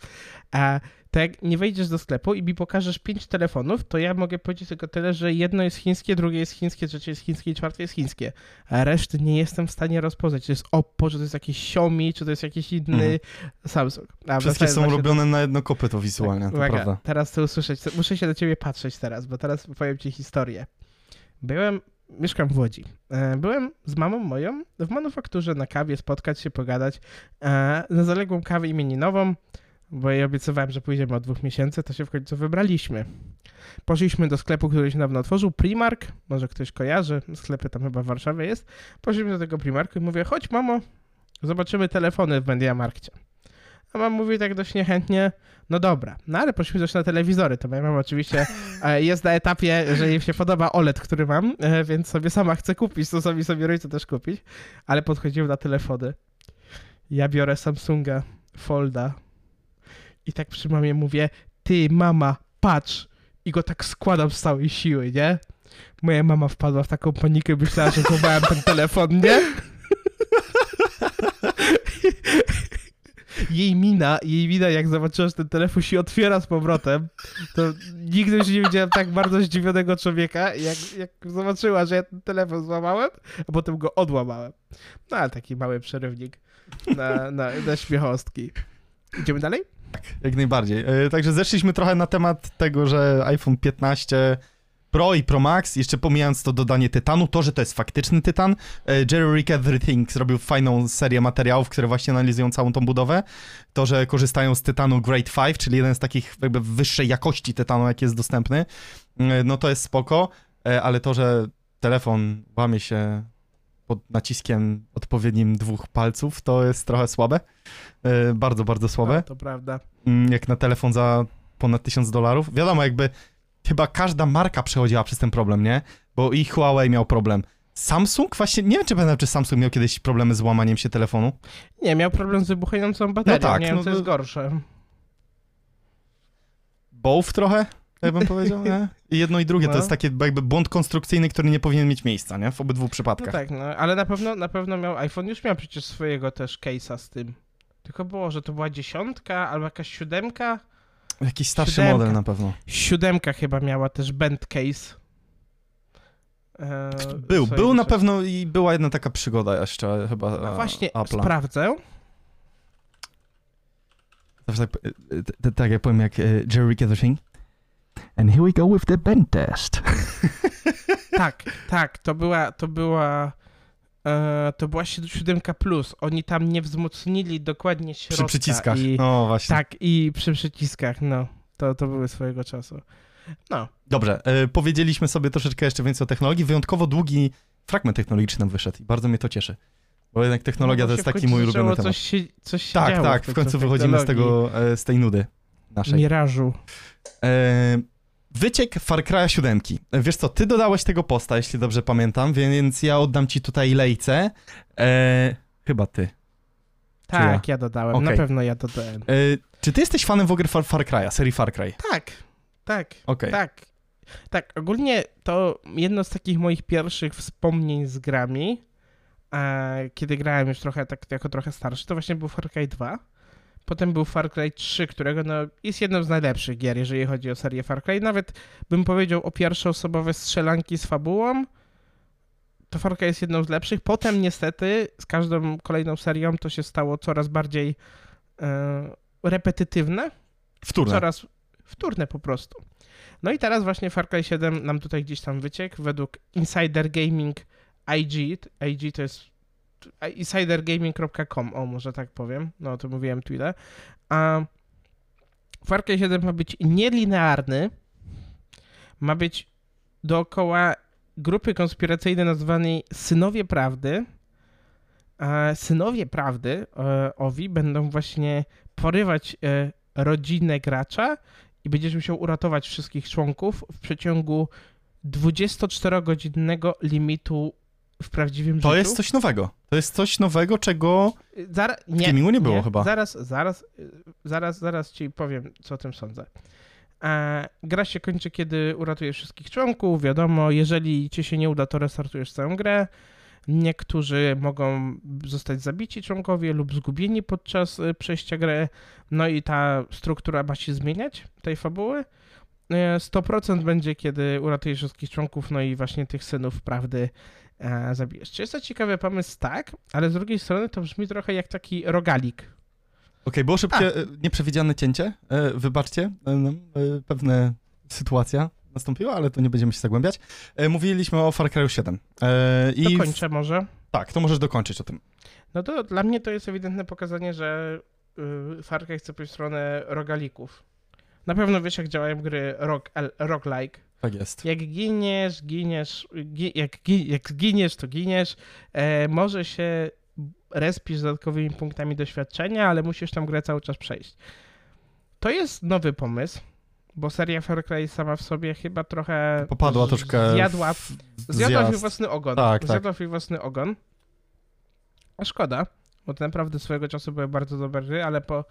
A, to jak nie wejdziesz do sklepu i mi pokażesz pięć telefonów, to ja mogę powiedzieć tylko tyle, że jedno jest chińskie, drugie jest chińskie, trzecie jest chińskie i czwarte jest chińskie. A reszty nie jestem w stanie rozpoznać, czy to jest Oppo, czy to jest jakiś Xiaomi, czy to jest jakiś inny mhm. Samsung. A Wszystkie są robione na jedno kopyto wizualnie, tak, to uwaga, prawda. teraz to usłyszeć, muszę się do ciebie patrzeć teraz, bo teraz powiem ci historię. Byłem mieszkam w Łodzi. E, byłem z mamą moją w manufakturze na kawie, spotkać się, pogadać e, na zaległą kawę imieninową, bo jej obiecywałem, że pójdziemy od dwóch miesięcy, to się w końcu wybraliśmy. Poszliśmy do sklepu, który się dawno otworzył, Primark, może ktoś kojarzy, sklepy tam chyba w Warszawie jest. Poszliśmy do tego Primarku i mówię, chodź mamo, zobaczymy telefony w Mediamarkcie. A mam mówi tak dość niechętnie, no dobra, no ale poszliśmy też na telewizory, to moja mama oczywiście e, jest na etapie, że jej się podoba OLED, który mam, e, więc sobie sama chcę kupić, to sobie sobie rodzice też kupić, ale podchodziłem na telefony. Ja biorę Samsunga Folda i tak przy mamie mówię, ty mama, patrz, i go tak składam z całej siły, nie? Moja mama wpadła w taką panikę, myślała, że złamałem ten telefon, nie? jej mina, jej mina, jak zobaczyła, że ten telefon się otwiera z powrotem, to nigdy już nie widziałem tak bardzo zdziwionego człowieka, jak, jak zobaczyła, że ja ten telefon złamałem, a potem go odłamałem. No, ale taki mały przerywnik na, na, na śmiechostki. Idziemy dalej? Tak, jak najbardziej. E, także zeszliśmy trochę na temat tego, że iPhone 15 Pro i Pro Max, jeszcze pomijając to dodanie tytanu, to, że to jest faktyczny tytan. E, Jerry Rick Everything zrobił fajną serię materiałów, które właśnie analizują całą tą budowę. To, że korzystają z tytanu Grade 5, czyli jeden z takich jakby wyższej jakości tytanu, jaki jest dostępny, e, no to jest spoko, ale to, że telefon łamie się pod naciskiem odpowiednim dwóch palców, to jest trochę słabe. E, bardzo, bardzo słabe. No, to prawda. Mm, jak na telefon za ponad 1000 dolarów. Wiadomo, jakby chyba każda marka przechodziła przez ten problem, nie? Bo i Huawei miał problem. Samsung? Właśnie nie wiem, czy pamiętam, czy Samsung miał kiedyś problemy z łamaniem się telefonu. Nie, miał problem z wybuchającą baterią. No tak, nie wiem, no, co jest gorsze. Both trochę? jak bym powiedział, nie? I jedno i drugie no. to jest taki jakby błąd konstrukcyjny, który nie powinien mieć miejsca, nie? W obydwu przypadkach. No tak, no, ale na pewno, na pewno miał, iPhone już miał przecież swojego też case'a z tym. Tylko było, że to była dziesiątka albo jakaś siódemka. Jakiś starszy siódemka. model na pewno. Siódemka chyba miała też bend case. E, był, był na pewno i była jedna taka przygoda jeszcze chyba no Właśnie, Apple'a. sprawdzę. Tak, e, e, tak jak powiem, jak Jerry Catherine. And here we go with the bend test. tak, tak, to była, to była, e, to była 7 plus. Oni tam nie wzmocnili dokładnie środka. Przy przyciskach, i, no właśnie. Tak, i przy przyciskach, no. To, to były swojego czasu. No. Dobrze, e, powiedzieliśmy sobie troszeczkę jeszcze więcej o technologii. Wyjątkowo długi fragment technologiczny nam wyszedł i bardzo mnie to cieszy. Bo jednak technologia no, to jest taki mój ulubiony temat. Coś się, coś się tak, tak, w końcu wychodzimy z tego, e, z tej nudy naszej. Mirażu. E, Wyciek Far Cry'a 7. Wiesz co, ty dodałeś tego posta, jeśli dobrze pamiętam, więc ja oddam ci tutaj lejce. E, chyba ty. Tak, ja? ja, dodałem, okay. na pewno ja dodałem. E, czy ty jesteś fanem w ogóle Far, Far Cry'a, serii Far Cry? Tak, tak, okay. tak. Tak, ogólnie to jedno z takich moich pierwszych wspomnień z grami, kiedy grałem już trochę, tak jako trochę starszy, to właśnie był Far Cry 2. Potem był Far Cry 3, którego no, jest jedną z najlepszych gier, jeżeli chodzi o serię Far Cry. Nawet bym powiedział o pierwszoosobowe strzelanki z fabułą. To Far Cry jest jedną z lepszych. Potem niestety z każdą kolejną serią to się stało coraz bardziej e, repetytywne. Wtórne. Coraz wtórne po prostu. No i teraz właśnie Far Cry 7 nam tutaj gdzieś tam wyciekł. Według Insider Gaming IG, IG to jest insidergaming.com, o może tak powiem, no to mówiłem tyle. A Far Cry 7 ma być nielinearny, ma być dookoła grupy konspiracyjnej nazwanej Synowie Prawdy. A synowie Prawdy, e, owi, będą właśnie porywać e, rodzinę gracza i będziesz musiał uratować wszystkich członków w przeciągu 24-godzinnego limitu w prawdziwym to życiu. To jest coś nowego. To jest coś nowego, czego Zara nie, w gamingu nie było nie. chyba. Zaraz, zaraz, zaraz, zaraz ci powiem, co o tym sądzę. E, gra się kończy, kiedy uratujesz wszystkich członków. Wiadomo, jeżeli ci się nie uda, to restartujesz całą grę. Niektórzy mogą zostać zabici członkowie lub zgubieni podczas e, przejścia gry. No i ta struktura ma się zmieniać, tej fabuły. 100% e, będzie, kiedy uratujesz wszystkich członków, no i właśnie tych synów prawdy e, zabijesz. Jest to ciekawy pomysł? Tak, ale z drugiej strony to brzmi trochę jak taki rogalik. Okej, okay, było szybkie, A. E, nieprzewidziane cięcie. E, wybaczcie, e, no, e, pewna sytuacja nastąpiła, ale to nie będziemy się zagłębiać. E, mówiliśmy o Far Cry 7. E, i Dokończę może. Tak, to możesz dokończyć o tym. No to dla mnie to jest ewidentne pokazanie, że y, Far Cry chce pójść w stronę rogalików. Na pewno wiesz, jak działają gry rock, rock-like. Tak jest. Jak giniesz, giniesz, gi, jak, gi, jak giniesz, to giniesz. E, może się respisz z dodatkowymi punktami doświadczenia, ale musisz tam grę cały czas przejść. To jest nowy pomysł, bo seria Far Cry sama w sobie chyba trochę popadła troszkę zjadła, w, zjadła swój własny ogon. Tak, tak. zjadła tak. własny ogon. A szkoda, bo to naprawdę swojego czasu były bardzo dobre gry, ale po,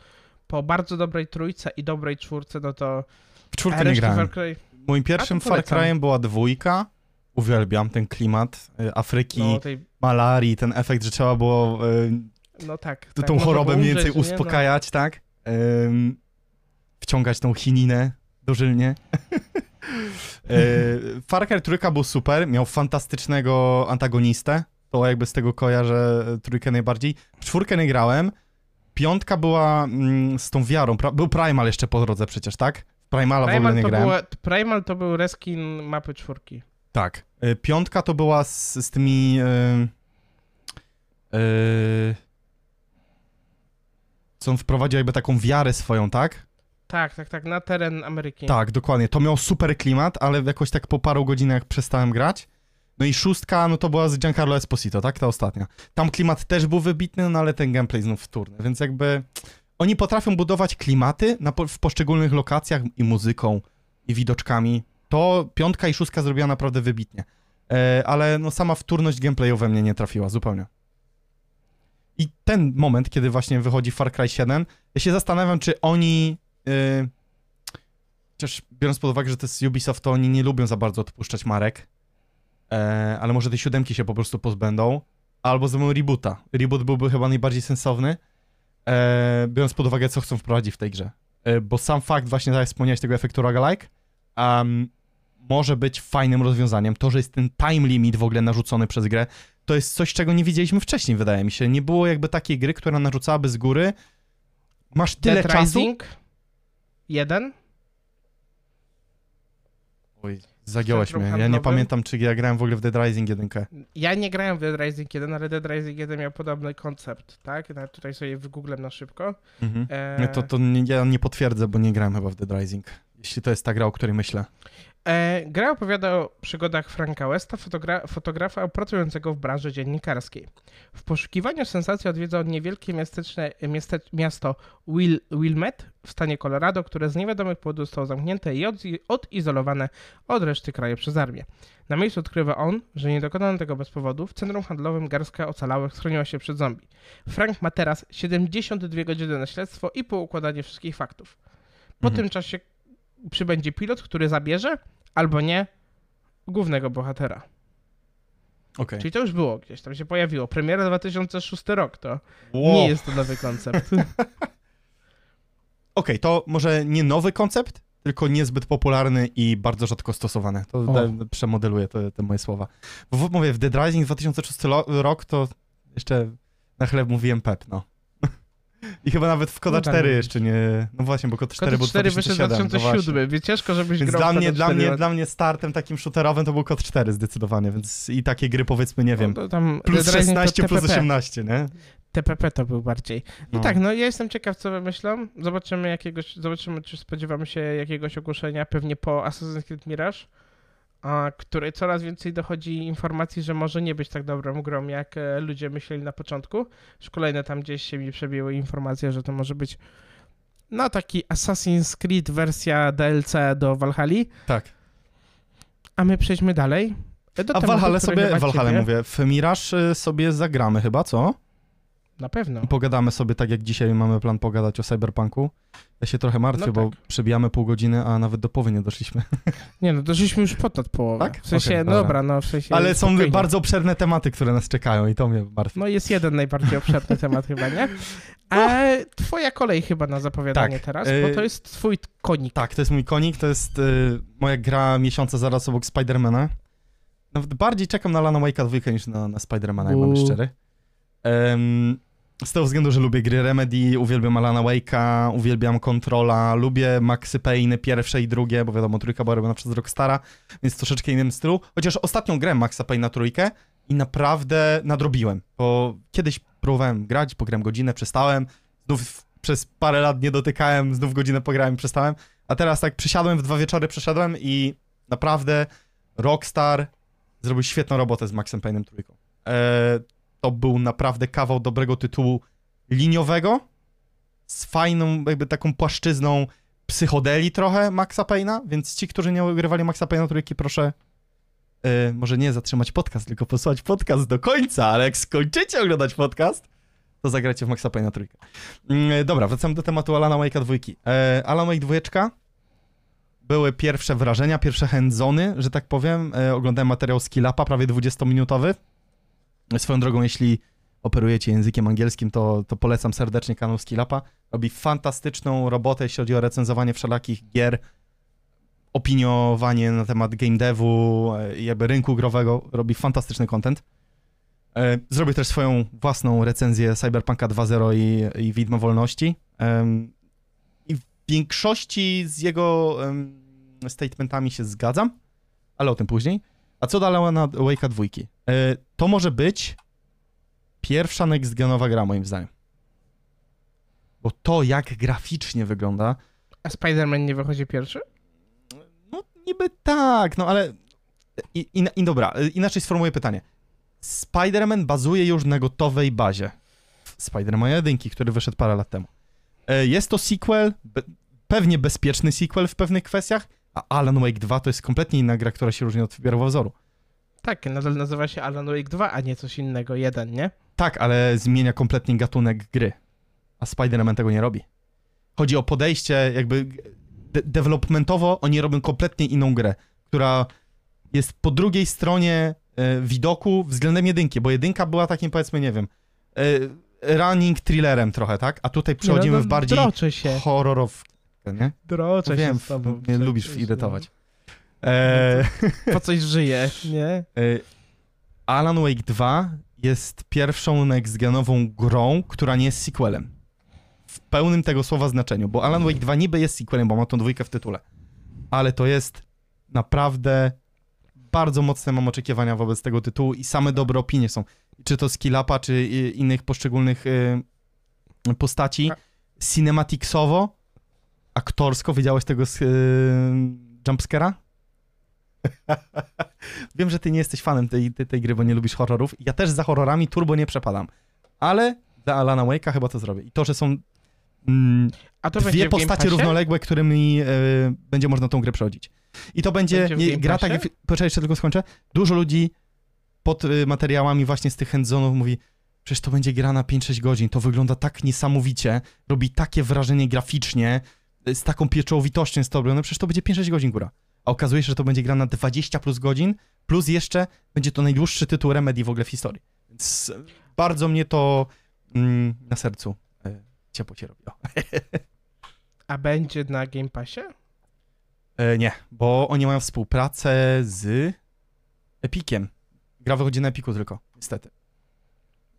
po bardzo dobrej trójce i dobrej czwórce, no to w czwórkę nie grałem. Far Cry... Moim pierwszym Far Cry'em była dwójka. Uwielbiam ten klimat y, Afryki, no, tej... malarii, ten efekt, że trzeba było y, no tak, tak tą chorobę mniej więcej no. uspokajać, no. tak? Ym, wciągać tą chininę dożylnie. Y, Far Cry trójka był super, miał fantastycznego antagonistę, to jakby z tego kojarzę trójkę najbardziej. W czwórkę nie grałem, piątka była mm, z tą wiarą, był Primal jeszcze po drodze przecież, tak? Primala Primal w ogóle nie grałem. Była, Primal to był reskin mapy czwórki. Tak. Y, piątka to była z, z tymi... Yy, yy, co on wprowadził jakby taką wiarę swoją, tak? Tak, tak, tak, na teren Ameryki. Tak, dokładnie. To miał super klimat, ale jakoś tak po paru godzinach przestałem grać. No i szóstka, no to była z Giancarlo Esposito, tak? Ta ostatnia. Tam klimat też był wybitny, no ale ten gameplay znów wtórny, więc jakby oni potrafią budować klimaty na, w poszczególnych lokacjach i muzyką, i widoczkami. To piątka i szóstka zrobiła naprawdę wybitnie. E, ale no sama wtórność gameplayowa mnie nie trafiła zupełnie. I ten moment, kiedy właśnie wychodzi Far Cry 7, ja się zastanawiam, czy oni... Yy, chociaż biorąc pod uwagę, że to jest Ubisoft, to oni nie lubią za bardzo odpuszczać marek. E, ale może te siódemki się po prostu pozbędą. Albo zrobią reboota. Reboot byłby chyba najbardziej sensowny e, biorąc pod uwagę, co chcą wprowadzić w tej grze. E, bo sam fakt właśnie, tak jak wspomniałeś, tego efektu roguelike, um, może być fajnym rozwiązaniem. To, że jest ten time limit w ogóle narzucony przez grę, to jest coś, czego nie widzieliśmy wcześniej, wydaje mi się. Nie było jakby takiej gry, która narzucałaby z góry. Masz tyle Dead czasu. Rising? Jeden? Oj, Zagiąłeś mnie. Ja nie pamiętam, czy ja grałem w ogóle w Dead Rising 1. Ja nie grałem w Dead Rising 1, ale Dead Rising 1 miał podobny koncept, tak? Nawet tutaj sobie wygooglem na szybko. Mhm. E... To, to nie, ja nie potwierdzę, bo nie grałem chyba w Dead Rising. Jeśli to jest ta gra, o której myślę. E, gra opowiada o przygodach Franka Westa, fotogra fotografa pracującego w branży dziennikarskiej. W poszukiwaniu sensacji odwiedza on niewielkie miasteczne, miaste, miasto Will, Wilmette w stanie Colorado, które z niewiadomych powodów zostało zamknięte i od, odizolowane od reszty kraju przez armię. Na miejscu odkrywa on, że nie dokonano tego bez powodu. W centrum handlowym garstka ocalałych schroniła się przed zombie. Frank ma teraz 72 godziny na śledztwo i poukładanie wszystkich faktów. Po mhm. tym czasie przybędzie pilot, który zabierze, albo nie, głównego bohatera. Okay. Czyli to już było gdzieś, tam się pojawiło. Premiera 2006 rok, to wow. nie jest to nowy koncept. Okej, okay, to może nie nowy koncept, tylko niezbyt popularny i bardzo rzadko stosowany. To przemodeluję te, te, moje słowa. Bo mówię, w Dead Rising 2006 rok to jeszcze na chleb mówiłem pep, no. I chyba nawet w Koda 4 no jeszcze nie... No właśnie, bo Kod 4 był 4 wyszedł 2007, no więc ciężko, żebyś więc grał dla mnie, dla mnie, dla mnie startem takim shooterowym to był Kod 4 zdecydowanie, więc i takie gry powiedzmy, nie wiem, no, plus 16, plus 18, nie? TPP to był bardziej. No, no tak, no ja jestem ciekaw, co wymyślą. Zobaczymy jakiegoś, zobaczymy, czy spodziewamy się jakiegoś ogłoszenia pewnie po Assassin's Creed Mirage której coraz więcej dochodzi informacji, że może nie być tak dobrą grą, jak e, ludzie myśleli na początku. Już kolejne tam gdzieś się mi przebiły informacje, że to może być no taki Assassin's Creed wersja DLC do Valhalla. Tak. A my przejdźmy dalej. Do A w Valhalla sobie, Valhalla mówię, w Mirage y, sobie zagramy chyba, co? Na pewno. Pogadamy sobie tak, jak dzisiaj mamy plan pogadać o Cyberpunku. Ja się trochę martwię, no tak. bo przebijamy pół godziny, a nawet do połowy nie doszliśmy. Nie no, doszliśmy już ponad połowę. Tak? W sensie, okay, no dobra, no w sensie... Ale są spokojnie. bardzo obszerne tematy, które nas czekają i to mnie martwi. No jest jeden najbardziej obszerny temat chyba, nie? A twoja kolej chyba na zapowiadanie tak. teraz, bo to y, jest twój konik. Tak, to jest mój konik, to jest y, moja gra miesiąca zaraz obok Spidermana. Nawet bardziej czekam na Lana Wake'a 2 niż na, na Spidermana, jak mam szczery. Um, z tego względu, że lubię gry Remedy, uwielbiam Alana Wake'a, uwielbiam Controla, lubię Maxy Payne pierwsze i drugie, bo wiadomo, trójka była robiona przez Rockstara, więc troszeczkę innym stylu. Chociaż ostatnią grę Maxa Payne na trójkę i naprawdę nadrobiłem, bo kiedyś próbowałem grać, pograłem godzinę, przestałem, znów przez parę lat nie dotykałem, znów godzinę pograłem, przestałem, a teraz tak przysiadłem, w dwa wieczory przeszedłem i naprawdę Rockstar zrobił świetną robotę z Maxem Payne'em trójką. Eee, to był naprawdę kawał dobrego tytułu liniowego, z fajną jakby taką płaszczyzną psychodeli trochę Maxa Payne'a, więc ci, którzy nie ogrywali Maxa Payne'a trójki, proszę yy, może nie zatrzymać podcast, tylko posłuchać podcast do końca, ale jak skończycie oglądać podcast, to zagracie w Maxa Payne'a trójkę. Yy, dobra, wracamy do tematu Alana Wake'a dwójki. Yy, Alan Wake dwójeczka były pierwsze wrażenia, pierwsze handzony, że tak powiem. Yy, oglądałem materiał Skillapa, prawie 20-minutowy. Swoją drogą, jeśli operujecie językiem angielskim, to, to polecam serdecznie kanał Skillapa. Robi fantastyczną robotę, jeśli chodzi o recenzowanie wszelakich gier, opiniowanie na temat game devu e, jakby rynku growego. Robi fantastyczny content. E, zrobię też swoją własną recenzję Cyberpunka 2.0 i, i Widma Wolności. I w większości z jego statementami się zgadzam, ale o tym później. A co dalej na Wake'a 2? E, to może być pierwsza next-genowa gra, moim zdaniem. Bo to, jak graficznie wygląda... A Spider-Man nie wychodzi pierwszy? No, niby tak, no ale... I, i, i dobra, inaczej sformułuję pytanie. Spider-Man bazuje już na gotowej bazie. Spider-Man 1, który wyszedł parę lat temu. E, jest to sequel, pewnie bezpieczny sequel w pewnych kwestiach, a Alan Wake 2 to jest kompletnie inna gra, która się różni od wzoru. Tak, nadal nazywa się Alan Wake 2, a nie coś innego, jeden, nie? Tak, ale zmienia kompletnie gatunek gry. A Spider-Man tego nie robi. Chodzi o podejście, jakby de developmentowo oni robią kompletnie inną grę, która jest po drugiej stronie e, widoku względem jedynki, bo jedynka była takim, powiedzmy, nie wiem, e, running thrillerem trochę, tak? A tutaj przechodzimy no, w bardziej nie? Droczę Wiem, się z tobą. Mnie lubisz irytować. No. E... Po coś żyje, nie? E... Alan Wake 2 jest pierwszą next-genową grą, która nie jest sequelem. W pełnym tego słowa znaczeniu, bo Alan Wake 2 niby jest sequelem, bo ma tą dwójkę w tytule. Ale to jest naprawdę bardzo mocne mam oczekiwania wobec tego tytułu i same dobre opinie są. Czy to Skillapa, czy innych poszczególnych y, postaci. Cinematicsowo, aktorsko, widziałeś tego z y, jumpscare'a? Wiem, że ty nie jesteś fanem tej, tej, tej, gry, bo nie lubisz horrorów. Ja też za horrorami turbo nie przepadam. Ale dla Alana Wake'a chyba to zrobię. I to, że są mm, dwie postacie równoległe, którymi y, będzie można tą grę przechodzić. I to będzie, będzie gra tak, poczekaj, jeszcze tylko skończę. Dużo ludzi pod y, materiałami właśnie z tych handzonów mówi, przecież to będzie gra na 5-6 godzin, to wygląda tak niesamowicie, robi takie wrażenie graficznie, z taką pieczołowitością jest to robione, przecież to będzie 5-6 godzin góra a okazuje się, że to będzie gra na 20 plus godzin, plus jeszcze będzie to najdłuższy tytuł Remedy w ogóle w historii. Więc bardzo mnie to mm, na sercu e, ciepło się robiło. a będzie na Game Passie? E, nie, bo oni mają współpracę z Epiciem. Gra wychodzi na Epiku tylko, niestety.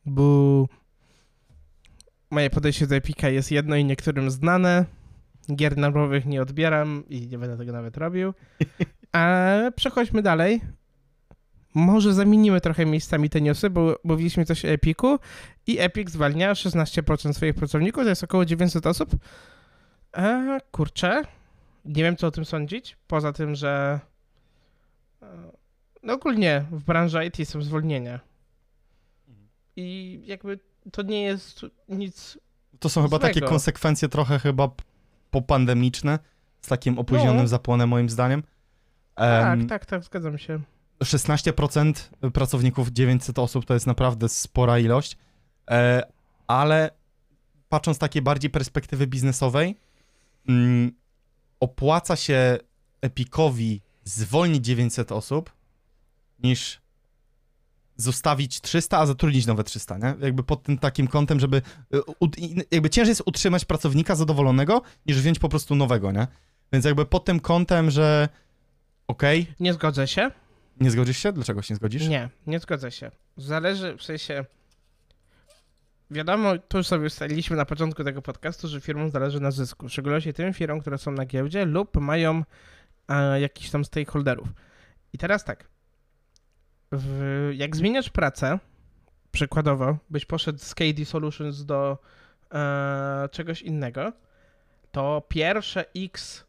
Bo moje podejście do Epika jest jedno i niektórym znane gier nerwowych nie odbieram i nie będę tego nawet robił. A przechodźmy dalej. Może zamienimy trochę miejscami te newsy, bo mówiliśmy coś o Epiku i Epic zwalnia 16% swoich pracowników, to jest około 900 osób. E, kurczę, nie wiem co o tym sądzić, poza tym, że e, no ogólnie w branży IT są zwolnienia. I jakby to nie jest nic To są chyba takie konsekwencje trochę chyba popandemiczne, z takim opóźnionym no. zapłonem moim zdaniem. Tak, um, tak, tak, zgadzam się. 16% pracowników, 900 osób to jest naprawdę spora ilość, e, ale patrząc z takiej bardziej perspektywy biznesowej, mm, opłaca się Epicowi zwolnić 900 osób, niż zostawić 300, a zatrudnić nowe 300, nie? Jakby pod tym takim kątem, żeby y, jakby ciężej jest utrzymać pracownika zadowolonego, niż wziąć po prostu nowego, nie? Więc jakby pod tym kątem, że okej. Okay, nie zgodzę się. Nie zgodzisz się? Dlaczego się nie zgodzisz? Nie, nie zgodzę się. Zależy, w sensie... Wiadomo, to już sobie ustaliliśmy na początku tego podcastu, że firmom zależy na zysku. W szczególności tym firmom, które są na giełdzie lub mają e, jakichś tam stakeholderów. I teraz tak, w, jak zmieniasz pracę, przykładowo, byś poszedł z KD Solutions do e, czegoś innego, to pierwsze X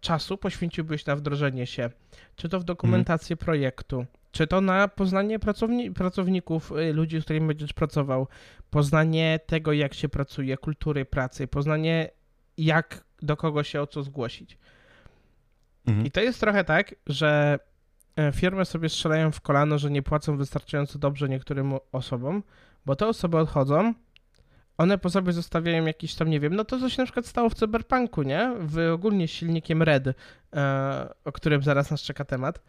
czasu poświęciłbyś na wdrożenie się, czy to w dokumentację mm. projektu, Czy to na poznanie pracowni pracowników, y, ludzi, z którymi będziesz pracował, poznanie tego, jak się pracuje, kultury pracy, poznanie, jak do kogo się o co zgłosić. Mhm. I to jest trochę tak, że firmy sobie strzelają w kolano, że nie płacą wystarczająco dobrze niektórym osobom, bo te osoby odchodzą, one po sobie zostawiają jakiś tam, nie wiem, no to co się na przykład stało w Cyberpunku, nie? W ogólnie silnikiem Red, e, o którym zaraz nas czeka temat.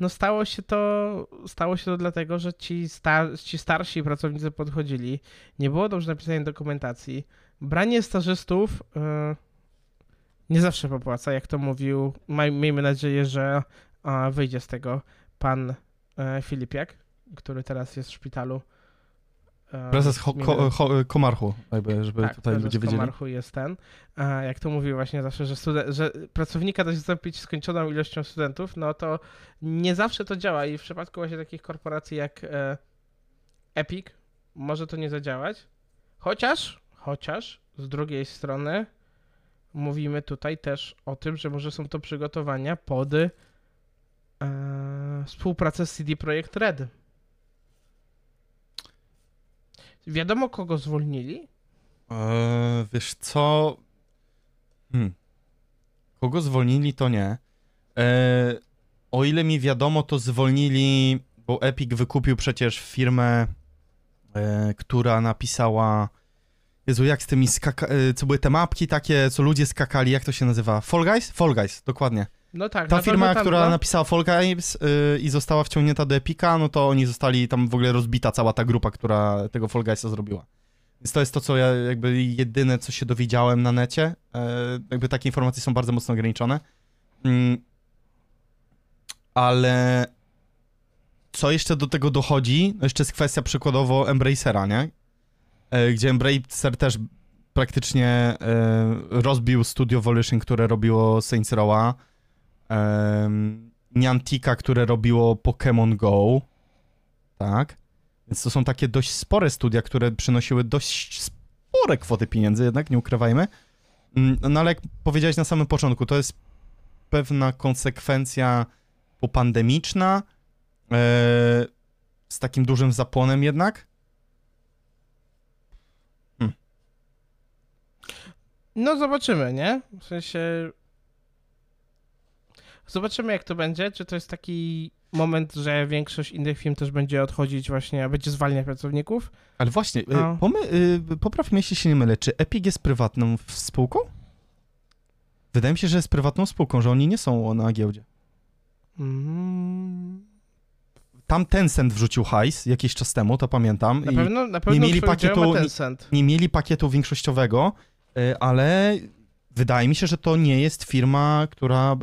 No stało się to, stało się to dlatego, że ci, star, ci starsi pracownicy podchodzili, nie było dobrze napisanej dokumentacji, branie stażystów e, nie zawsze popłaca, jak to mówił, miejmy nadzieję, że a, wyjdzie z tego pan e, Filipiak, który teraz jest w szpitalu Prezes ho, ko, ho, Komarchu, jakby, żeby tak, tutaj ludzie wiedzieli. Komarchu jest ten. Jak to mówi właśnie zawsze, że, studen- że pracownika da się zastąpić skończoną ilością studentów, no to nie zawsze to działa i w przypadku właśnie takich korporacji jak e, Epic może to nie zadziałać. Chociaż, chociaż z drugiej strony mówimy tutaj też o tym, że może są to przygotowania pod e, współpracę z CD Projekt Red Wiadomo, kogo zwolnili? Eee, wiesz co? Hmm. Kogo zwolnili, to nie. Eee, o ile mi wiadomo, to zwolnili, bo Epic wykupił przecież firmę, e, która napisała. Jezu, jak z tymi skaka... E, co były te mapki takie, co ludzie skakali, jak to się nazywa? Fall Guys? Fall Guys, dokładnie. No tak. Ta firma, która no. napisała Fall Games yy, i została wciągnięta do Epika, no to oni zostali tam w ogóle rozbita cała ta grupa, która tego Fall Guysa zrobiła. Więc to jest to, co ja jakby jedyne, co się dowiedziałem na necie. Yy, jakby takie informacje są bardzo mocno ograniczone. Yy, ale co jeszcze do tego dochodzi? No jeszcze jest kwestia przykładowo Embracera, nie? Yy, gdzie Embracer też praktycznie yy, rozbił studio Volition, które robiło Saints Row'a um, Niantica, które robiło Pokémon Go, tak? Więc to są takie dość spore studia, które przynosiły dość spore kwoty pieniędzy, jednak nie ukrywajmy. Mm, no ale jak powiedziałeś na samym początku, to jest pewna konsekwencja popandemiczna, e, z takim dużym zapłonem jednak. Hmm. No zobaczymy, nie? W sensie Zobaczymy, jak to będzie. Czy to jest taki moment, że większość innych firm też będzie odchodzić właśnie, będzie zwalniać pracowników? Ale właśnie, y, pomy, y, popraw mnie, jeśli się nie mylę, czy Epic jest prywatną spółką? Wydaje mi się, że jest prywatną spółką, że oni nie są na giełdzie. Mm. Tam Tencent wrzucił hajs jakiś czas temu, to pamiętam. Na pewno, na pewno nie mieli pakietu. Nie, nie mieli pakietu większościowego, y, ale wydaje mi się, że to nie jest firma, która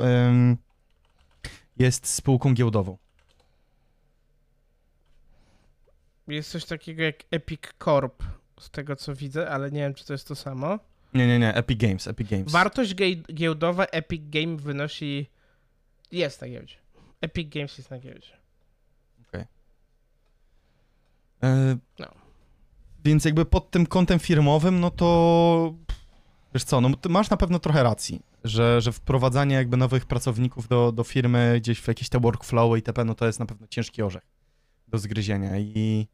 jest spółką giełdową. Jest coś takiego jak Epic Corp, z tego co widzę, ale nie wiem, czy to jest to samo. Nie, nie, nie, Epic Games, Epic Games. Wartość giełdowa Epic Game wynosi... Jest na giełdzie. Epic Games jest na giełdzie. Okej. Okay. E, no. Więc jakby pod tym kątem firmowym, no to... Wiesz co, no masz na pewno trochę racji że, że wprowadzanie jakby nowych pracowników do, do firmy gdzieś w jakieś te workflowy itp., no to jest na pewno ciężki orzech do zgryzienia i...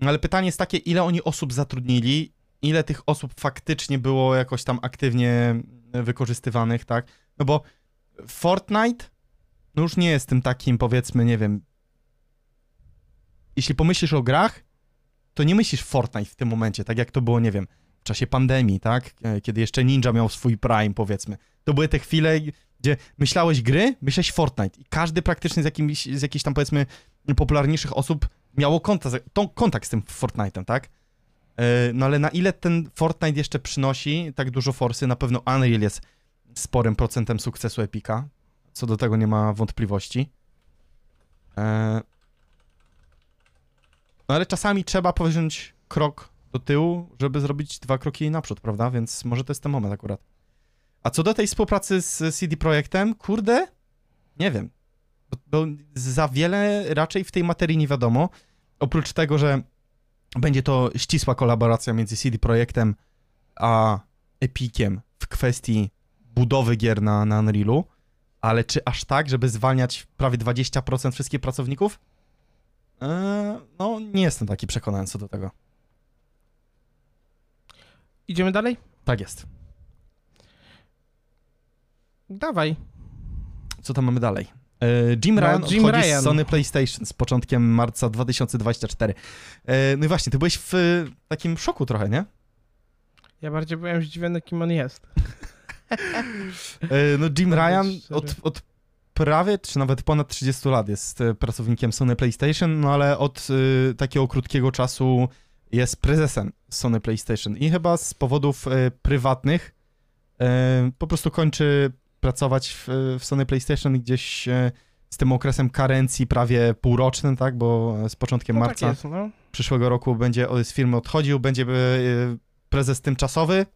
No ale pytanie jest takie, ile oni osób zatrudnili, ile tych osób faktycznie było jakoś tam aktywnie wykorzystywanych, tak? No bo Fortnite no już nie jest tym takim, powiedzmy, nie wiem... Jeśli pomyślisz o grach, to nie myślisz Fortnite w tym momencie, tak jak to było, nie wiem, w czasie pandemii, tak? E, kiedy jeszcze Ninja miał swój prime, powiedzmy. To były te chwile, gdzie myślałeś gry, myślałeś Fortnite i każdy praktycznie z, jakimś, z jakichś tam, powiedzmy, popularniejszych osób miało kontakt, kontakt z tym Fortnite'em, tak? E, no ale na ile ten Fortnite jeszcze przynosi tak dużo forsy, na pewno Unreal jest sporym procentem sukcesu Epika. Co do tego nie ma wątpliwości. E, no ale czasami trzeba powziąć krok do tyłu, żeby zrobić dwa kroki naprzód, prawda? Więc może to jest ten moment akurat. A co do tej współpracy z CD Projektem, kurde, nie wiem. Bo, bo za wiele raczej w tej materii nie wiadomo. Oprócz tego, że będzie to ścisła kolaboracja między CD Projektem a Epiciem w kwestii budowy gier na, na Unrealu, ale czy aż tak, żeby zwalniać prawie 20% wszystkich pracowników? Eee, no, nie jestem taki przekonany co do tego. Idziemy dalej? Tak jest. Dawaj. Co tam mamy dalej? E, Jim no, Ryan no, Jim Ryan. z Sony PlayStation z początkiem marca 2024. E, no i właśnie, ty byłeś w takim szoku trochę, nie? Ja bardziej byłem zdziwiony, kim on jest. E, no Jim Ryan od, od prawie, czy nawet ponad 30 lat jest pracownikiem Sony PlayStation, no ale od y, takiego krótkiego czasu jest prezesem Sony PlayStation i chyba z powodów y, prywatnych y, po prostu kończy pracować w, w Sony PlayStation gdzieś e, z tym okresem karencji prawie półrocznym, tak, bo z początkiem no tak marca tak jest, no. przyszłego roku będzie z firmy odchodził, będzie e, prezes tymczasowy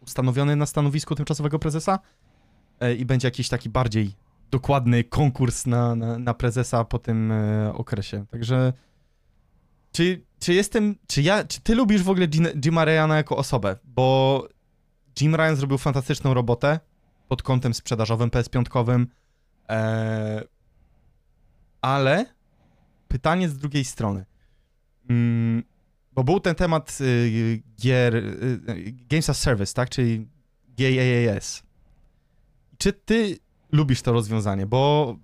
ustanowiony na stanowisku tymczasowego prezesa e, i będzie jakiś taki bardziej dokładny konkurs na, na, na prezesa po tym okresie. Także czy, czy jestem, czy ja, czy ty lubisz w ogóle Jima Ryana jako osobę? Bo Jim Ryan zrobił fantastyczną robotę pod kątem sprzedażowym, PS5, e, ale pytanie z drugiej strony. Mm, bo był ten temat y, gier, y, Games as Service, tak, czyli GAAS. Czy ty lubisz to rozwiązanie? Bo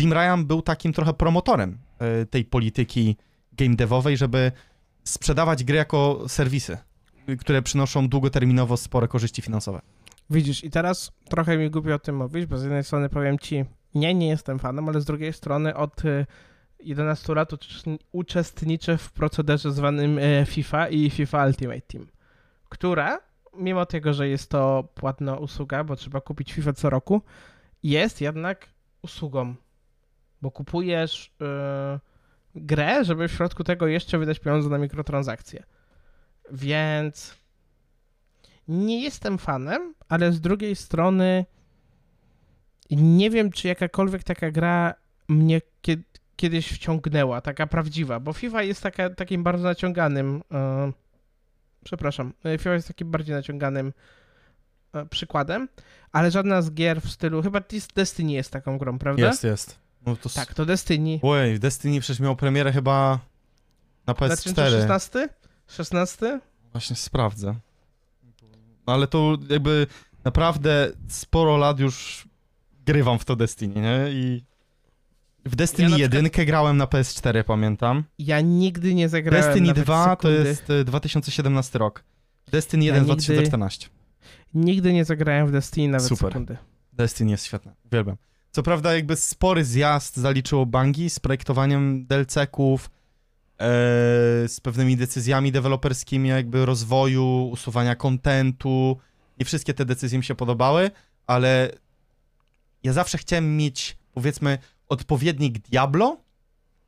Jim Ryan był takim trochę promotorem y, tej polityki game devowej, żeby sprzedawać gry jako serwisy które przynoszą długoterminowo spore korzyści finansowe. Widzisz, i teraz trochę mi głupio o tym mówić, bo z jednej strony powiem ci, nie, nie jestem fanem, ale z drugiej strony od 11 y, lat uczestniczę w procederze zwanym y, FIFA i FIFA Ultimate Team, która, mimo tego, że jest to płatna usługa, bo trzeba kupić FIFA co roku, jest jednak usługą, bo kupujesz yy, grę, żeby w środku tego jeszcze wydać pieniądze na mikrotransakcje. Więc nie jestem fanem, ale z drugiej strony nie wiem, czy jakakolwiek taka gra mnie kiedyś wciągnęła, taka prawdziwa, bo FIFA jest taka, takim bardzo naciąganym. Yy, przepraszam, e, FIFA jest takim bardziej naciąganym yy, przykładem, ale żadna z gier w stylu. Chyba Destiny jest taką grą, prawda? Jest, jest. No to tak, to Destiny. Oj, Destiny przecież miał premierę chyba na PS4. 2016? 16? Właśnie sprawdzę. No ale to jakby naprawdę sporo lat już grywam w to Destiny, nie? I w Destiny ja 1 przykład... grałem na PS4, pamiętam. Ja nigdy nie zagrałem Destiny 2 to jest 2017 e, rok. Destiny 1 ja nigdy... 2014. Nigdy nie zagrałem w Destiny nawet Super. sekundy. Destiny jest świetne, uwielbiam. Co prawda jakby spory zjazd zaliczyło Bangi z projektowaniem DLC-ków, E, z pewnymi decyzjami deweloperskimi, jakby rozwoju, usuwania kontentu. Nie wszystkie te decyzje mi się podobały, ale ja zawsze chciałem mieć, powiedzmy, odpowiednik Diablo,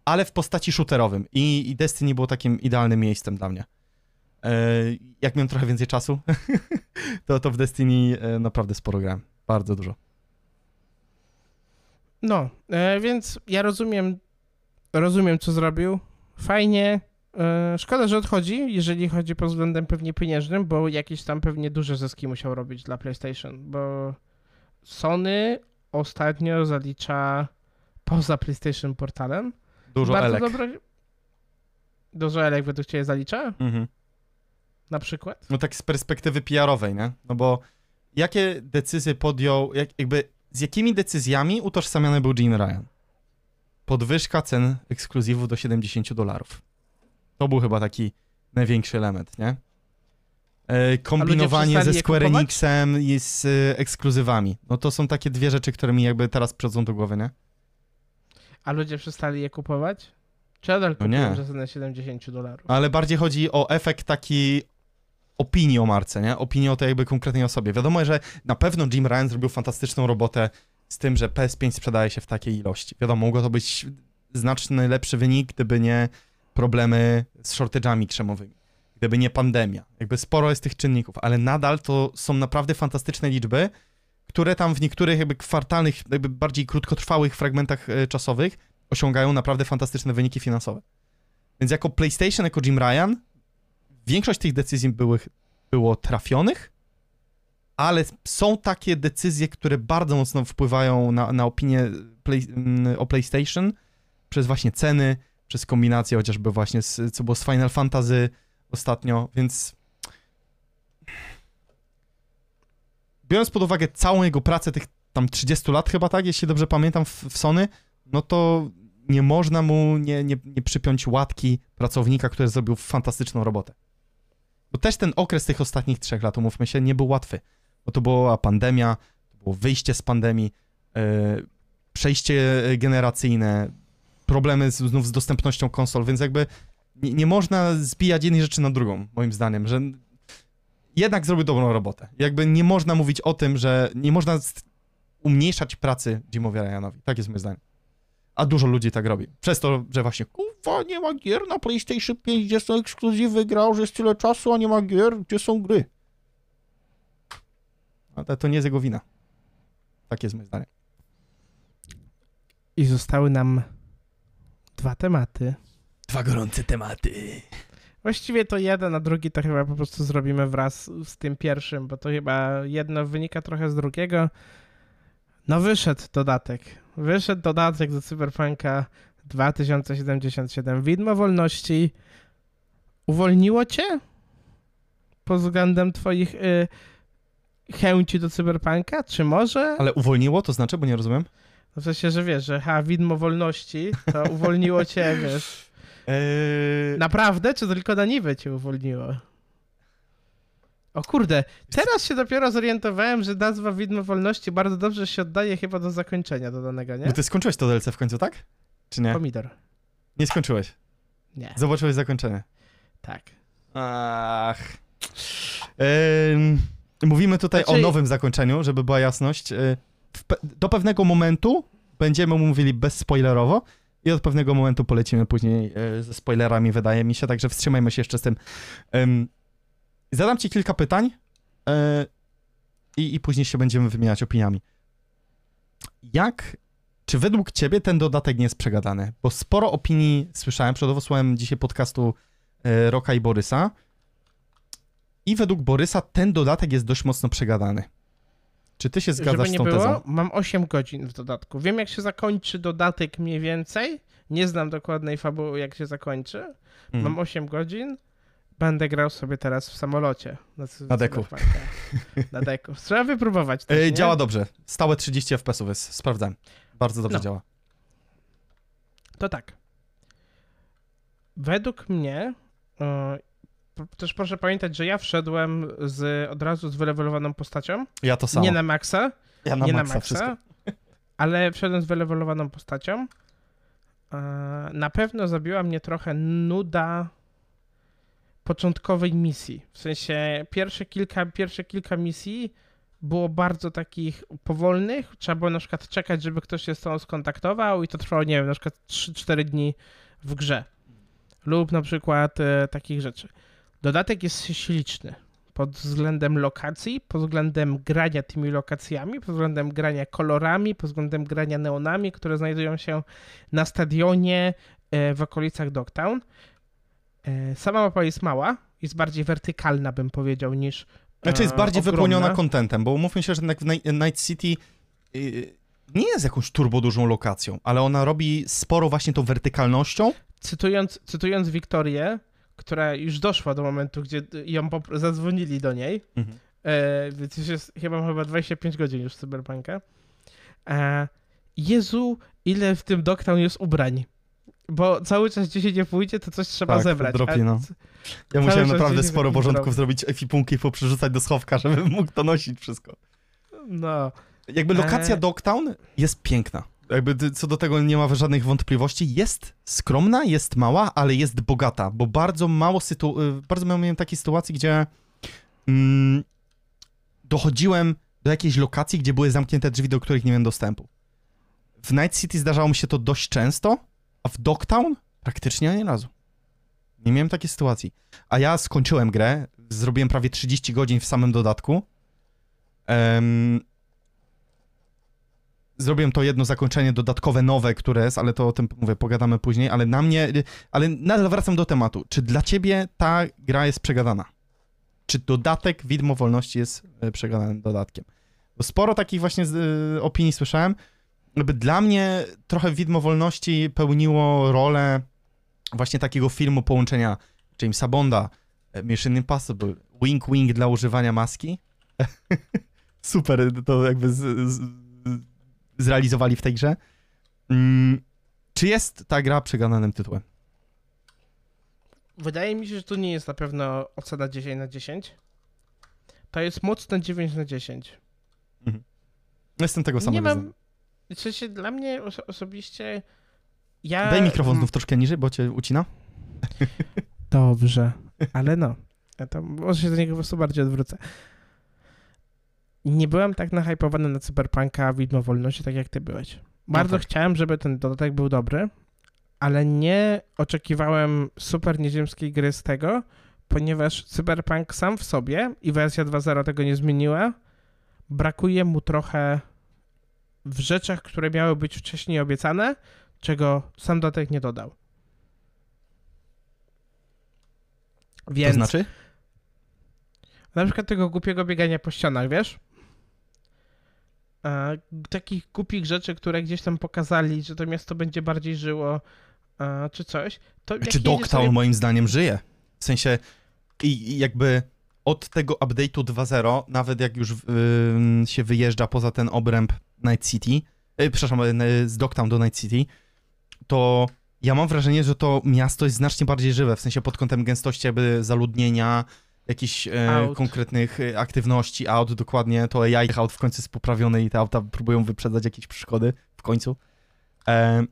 ale w postaci shooterowym. I, i Destiny było takim idealnym miejscem dla mnie. E, jak miałem trochę więcej czasu, to, to w Destiny e, naprawdę sporo grałem. Bardzo dużo. No, e, więc ja rozumiem, rozumiem, co zrobił fajnie. E, szkoda, że odchodzi, jeżeli chodzi pod względem pewnie pieniężnym, bo jakieś tam pewnie duże zyski musiał robić dla PlayStation, bo Sony ostatnio zalicza poza PlayStation portalem. Dużo bardzo elek. Dobro... Dużo elek według Ciebie zalicza? Mhm. Na przykład? No tak z perspektywy PR-owej, nie? No bo jakie decyzje podjął, jak, jakby z jakimi decyzjami utożsamiany był Jim Ryan? podwyżka cen ekskluzywów do 70 dolarów. To był chyba taki największy element, nie? E, kombinowanie ze Square Enixem i z e, ekskluzywami. No to są takie dwie rzeczy, które mi jakby teraz przychodzą do głowy, nie? A ludzie przestali je kupować? Czy nadal no kupują za cenę 70 dolarów? Ale bardziej chodzi o efekt taki opinii o marce, nie? Opinii o tej jakby konkretnej osobie. Wiadomo, że na pewno Jim Ryan zrobił fantastyczną robotę z tym, że PS5 sprzedaje się w takiej ilości. Wiadomo, mogło to być znaczny lepszy wynik, gdyby nie problemy z shortage'ami krzemowymi, gdyby nie pandemia. Jakby sporo jest tych czynników, ale nadal to są naprawdę fantastyczne liczby, które tam w niektórych jakby kwartalnych, jakby bardziej krótkotrwałych fragmentach e, czasowych osiągają naprawdę fantastyczne wyniki finansowe. Więc jako PlayStation, jako Jim Ryan, większość tych decyzji było trafionych, ale są takie decyzje, które bardzo mocno wpływają na, na opinię play, o PlayStation przez właśnie ceny, przez kombinację chociażby właśnie z, co było z Final Fantasy ostatnio, więc biorąc pod uwagę całą jego pracę tych tam 30 lat chyba, tak, jeśli dobrze pamiętam, w, w Sony, no to nie można mu nie, nie, nie przypiąć łatki pracownika, który zrobił fantastyczną robotę. Bo też ten okres tych ostatnich trzech lat, umówmy się, nie był łatwy. Bo to była pandemia, to było wyjście z pandemii, yy, przejście generacyjne, problemy z, znów z dostępnością konsol, więc jakby nie, nie, można zbijać jednej rzeczy na drugą, moim zdaniem, że jednak zrobił dobrą robotę. Jakby nie można mówić o tym, że nie można umniejszać pracy Jimowi Ryanowi. Tak jest moim zdaniem. A dużo ludzi tak robi. Przez to, że właśnie, kurwa, nie ma gier na PlayStation 5, gdzie są ekskluzywy, grał, że jest tyle czasu, a nie ma gier, gdzie są gry. Ale to nie jest jego wina. Tak jest moim zdaniem. I zostały nam dwa tematy. Dwa gorące tematy. Właściwie to jeden, a drugi to chyba po prostu zrobimy wraz z tym pierwszym, bo to chyba jedno wynika trochę z drugiego. No wyszedł dodatek. Wyszedł dodatek do Cyberpunka 2077. Widmo wolności uwolniło cię? Pod względem twoich y, chęci do Cyberpunka? Czy może? Ale uwolniło to znaczy, bo nie rozumiem? No w sensie, że wiesz, że ha, widmo wolności to uwolniło cię, wiesz. Eee... Naprawdę, czy tylko na niby cię uwolniło? O kurde, teraz się dopiero zorientowałem, że nazwa Widmo Wolności bardzo dobrze się oddaje chyba do zakończenia dodanego, nie? Bo ty skończyłeś to DLC w końcu, tak? Czy nie? Pomidor. Nie skończyłeś? Nie. Zobaczyłeś zakończenie? Tak. Ach. mówimy tutaj znaczy... o nowym zakończeniu, żeby była jasność. E, pe do pewnego momentu będziemy mówili bezspoilerowo i od pewnego momentu polecimy później e, ze spoilerami, wydaje mi się, także wstrzymajmy się jeszcze z tym. Zadam ci kilka pytań yy, i później się będziemy wymieniać opiniami. Jak, czy według ciebie ten dodatek nie jest przegadany? Bo sporo opinii słyszałem, słuchałem dzisiaj podcastu yy, Roka i Borysa i według Borysa ten dodatek jest dość mocno przegadany. Czy ty się zgadzasz Żeby z tą nie było, tezą? mam 8 godzin w dodatku. Wiem, jak się zakończy dodatek mniej więcej. Nie znam dokładnej fabuły, jak się zakończy. Mhm. Mam 8 godzin. Będę grał sobie teraz w samolocie. Na, na deku. Na deku. Trzeba wypróbować. Też, yy, działa dobrze. Stałe 30 FPS-ów jest. Sprawdzałem. Bardzo dobrze no. działa. To tak. Według mnie yy, też proszę pamiętać, że ja wszedłem z, od razu z wylewelowaną postacią. Ja to samo. Nie na maksa. Ja na nie maksa, na maksa ale wszedłem z wylewelowaną postacią. Yy, na pewno zabiła mnie trochę nuda początkowej misji. W sensie pierwsze kilka, pierwsze kilka misji było bardzo takich powolnych. Trzeba było na przykład czekać, żeby ktoś się z tą skontaktował i to trwało, nie wiem, na przykład 3-4 dni w grze. Lub na przykład e, takich rzeczy. Dodatek jest śliczny pod względem lokacji, pod względem grania tymi lokacjami, pod względem grania kolorami, pod względem grania neonami, które znajdują się na stadionie e, w okolicach Dogtown. E, sama mapa jest mała, jest bardziej wertykalna, bym powiedział, niż. Znaczy jest bardziej ogromna. wypełniona kontentem, bo umówmy się, że Night City y, nie jest jakąś turbo dużą lokacją, ale ona robi sporo właśnie tą wertykalnością. Cytując, cytując Wiktorię, która już doszła do momentu, gdzie ją zadzwonili do niej, mhm. e, więc już jest chyba, chyba 25 godzin już Cyberpunka. E, Jezu, ile w tym Dogtown jest ubrań bo cały czas gdzie się nie pójdzie, to coś trzeba tak, zebrać. Dropie, no. Ja musiałem naprawdę sporo porządków zrobić, efipunki poprzerzucać do schowka, żebym mógł to nosić wszystko. No. Jakby lokacja e... Dogtown jest piękna. Jakby co do tego nie ma żadnych wątpliwości. Jest skromna, jest mała, ale jest bogata, bo bardzo mało sytu... Y, bardzo mało miałem takiej sytuacji, gdzie mm, dochodziłem do jakiejś lokacji, gdzie były zamknięte drzwi, do których nie miałem dostępu. W Night City zdarzało mi się to dość często, a w Dogtown? Praktycznie ani razu. Nie miałem takiej sytuacji. A ja skończyłem grę, zrobiłem prawie 30 godzin w samym dodatku. Um, zrobiłem to jedno zakończenie dodatkowe, nowe, które jest, ale to o tym mówię, pogadamy później, ale na mnie, ale nadal wracam do tematu. Czy dla ciebie ta gra jest przegadana? czy dodatek widmo wolności jest e, przegranym dodatkiem. Bo sporo takich właśnie z, y, opinii słyszałem. Jakby dla mnie trochę widmo wolności pełniło rolę właśnie takiego filmu połączenia Jamesa Bonda, Mission Impossible, wink wink dla używania maski. Super to jakby z, z, zrealizowali w tej grze. Mm, czy jest ta gra przegrananym tytułem? Wydaje mi się, że to nie jest na pewno ocena 10 na 10. To jest mocne 9 na 10. Mhm. Jestem tego samego Nie mam... W sensie dla mnie oso osobiście ja... Daj mikrofon znów troszkę niżej, bo cię ucina. Dobrze, ale no. Ja tam może się do niego po prostu bardziej odwrócę. Nie byłem tak nahypowany na Cyberpunka Widmo Wolności, tak jak ty byłeś. Bardzo no tak. chciałem, żeby ten dodatek był dobry, ale nie oczekiwałem super nieziemskiej gry z tego, ponieważ Cyberpunk sam w sobie i wersja 2.0 tego nie zmieniła, brakuje mu trochę w rzeczach, które miały być wcześniej obiecane, czego sam dodatek nie dodał. Więc, to znaczy? Na przykład tego głupiego biegania po ścianach, wiesz? E, takich głupich rzeczy, które gdzieś tam pokazali, że to miasto będzie bardziej żyło, e, czy coś. To czy Dogtown sobie... moim zdaniem żyje? W sensie i jakby od tego update'u 2.0, nawet jak już yy, się wyjeżdża poza ten obręb Night City, yy, przepraszam, yy, z Dogtown do Night City, to ja mam wrażenie, że to miasto jest znacznie bardziej żywe, w sensie pod kątem gęstości jakby zaludnienia, jakichś e, konkretnych e, aktywności, aut dokładnie, to AI aut w końcu jest poprawione i te auta próbują wyprzedzać jakieś przeszkody w końcu. E,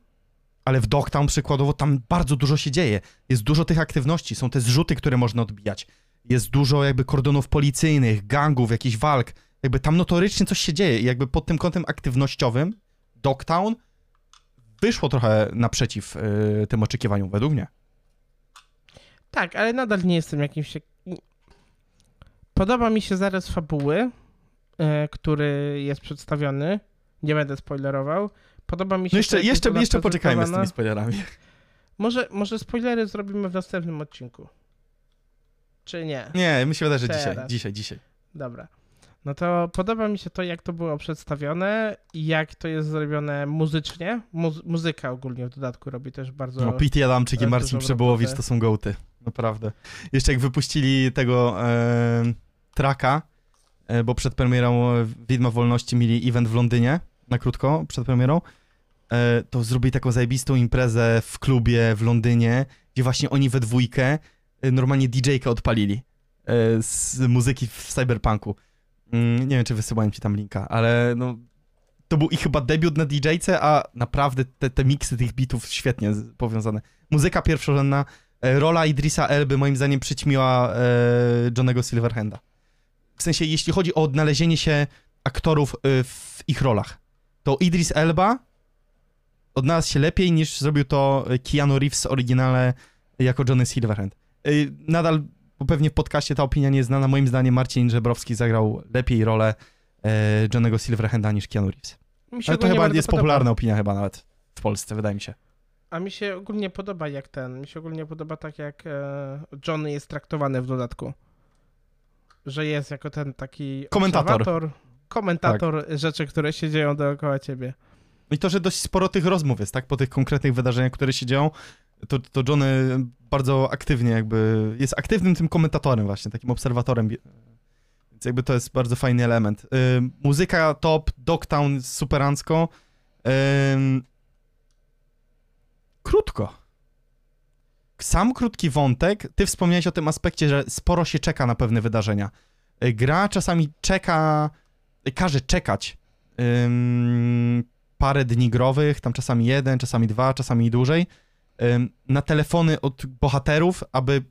ale w Dogtown przykładowo tam bardzo dużo się dzieje. Jest dużo tych aktywności, są te zrzuty, które można odbijać. Jest dużo jakby kordonów policyjnych, gangów, jakichś walk. Jakby tam notorycznie coś się dzieje i jakby pod tym kątem aktywnościowym Dogtown wyszło trochę naprzeciw y, tym oczekiwaniom, według mnie. Tak, ale nadal nie jestem jakimś... Podoba mi się zarys fabuły, y, który jest przedstawiony. Nie będę spoilerował. Podoba mi się... No jeszcze, jeszcze, jeszcze poczekajmy z tymi spoilerami. Może, może spoilery zrobimy w następnym odcinku. Czy nie? Nie, mi się wydaje, że dzisiaj, dzisiaj, dzisiaj. Dobra. No to podoba mi się to, jak to było przedstawione i jak to jest zrobione muzycznie. muzyka ogólnie w dodatku robi też bardzo... No, Pete Adamczyk i Marcin Przebołowicz to są gołty. Naprawdę. Jeszcze jak wypuścili tego e, traka, e, bo przed premierą Widma Wolności mieli event w Londynie, na krótko, przed premierą, e, to zrobili taką zajebistą imprezę w klubie w Londynie, gdzie właśnie oni we dwójkę e, normalnie DJ-kę odpalili e, z muzyki w cyberpunku. Mm, nie wiem, czy wysyłałem ci tam linka, ale no, to był ich chyba debiut na DJ-ce, a naprawdę te, te miksy tych bitów świetnie powiązane. Muzyka pierwszorzędna, e, rola Idrisa Elby moim zdaniem przyćmiła e, Johnego Silverhanda. W sensie, jeśli chodzi o odnalezienie się aktorów e, w ich rolach, to Idris Elba odnalazł się lepiej niż zrobił to Keanu Reeves w oryginale jako Johnny Silverhand. E, nadal bo pewnie w podcaście ta opinia nie jest znana. Moim zdaniem Marcin Żebrowski zagrał lepiej rolę e, Johnego Silverhanda niż Keanu Reeves. Ale to chyba jest popularna opinia chyba nawet w Polsce, wydaje mi się. A mi się ogólnie podoba jak ten, mi się ogólnie podoba tak jak e, Johnny jest traktowany w dodatku. Że jest jako ten taki komentator, komentator tak. rzeczy, które się dzieją dookoła ciebie. I to, że dość sporo tych rozmów jest, tak, po tych konkretnych wydarzeniach, które się dzieją, to, to Johnny bardzo aktywnie jakby, jest aktywnym tym komentatorem właśnie, takim obserwatorem, więc jakby to jest bardzo fajny element. Y, muzyka top, Dogtown superancko. Y, krótko. Sam krótki wątek, ty wspomniałeś o tym aspekcie, że sporo się czeka na pewne wydarzenia. Y, gra czasami czeka, każe czekać parę dni growych, tam czasami jeden, czasami dwa, czasami dłużej, na telefony od bohaterów, aby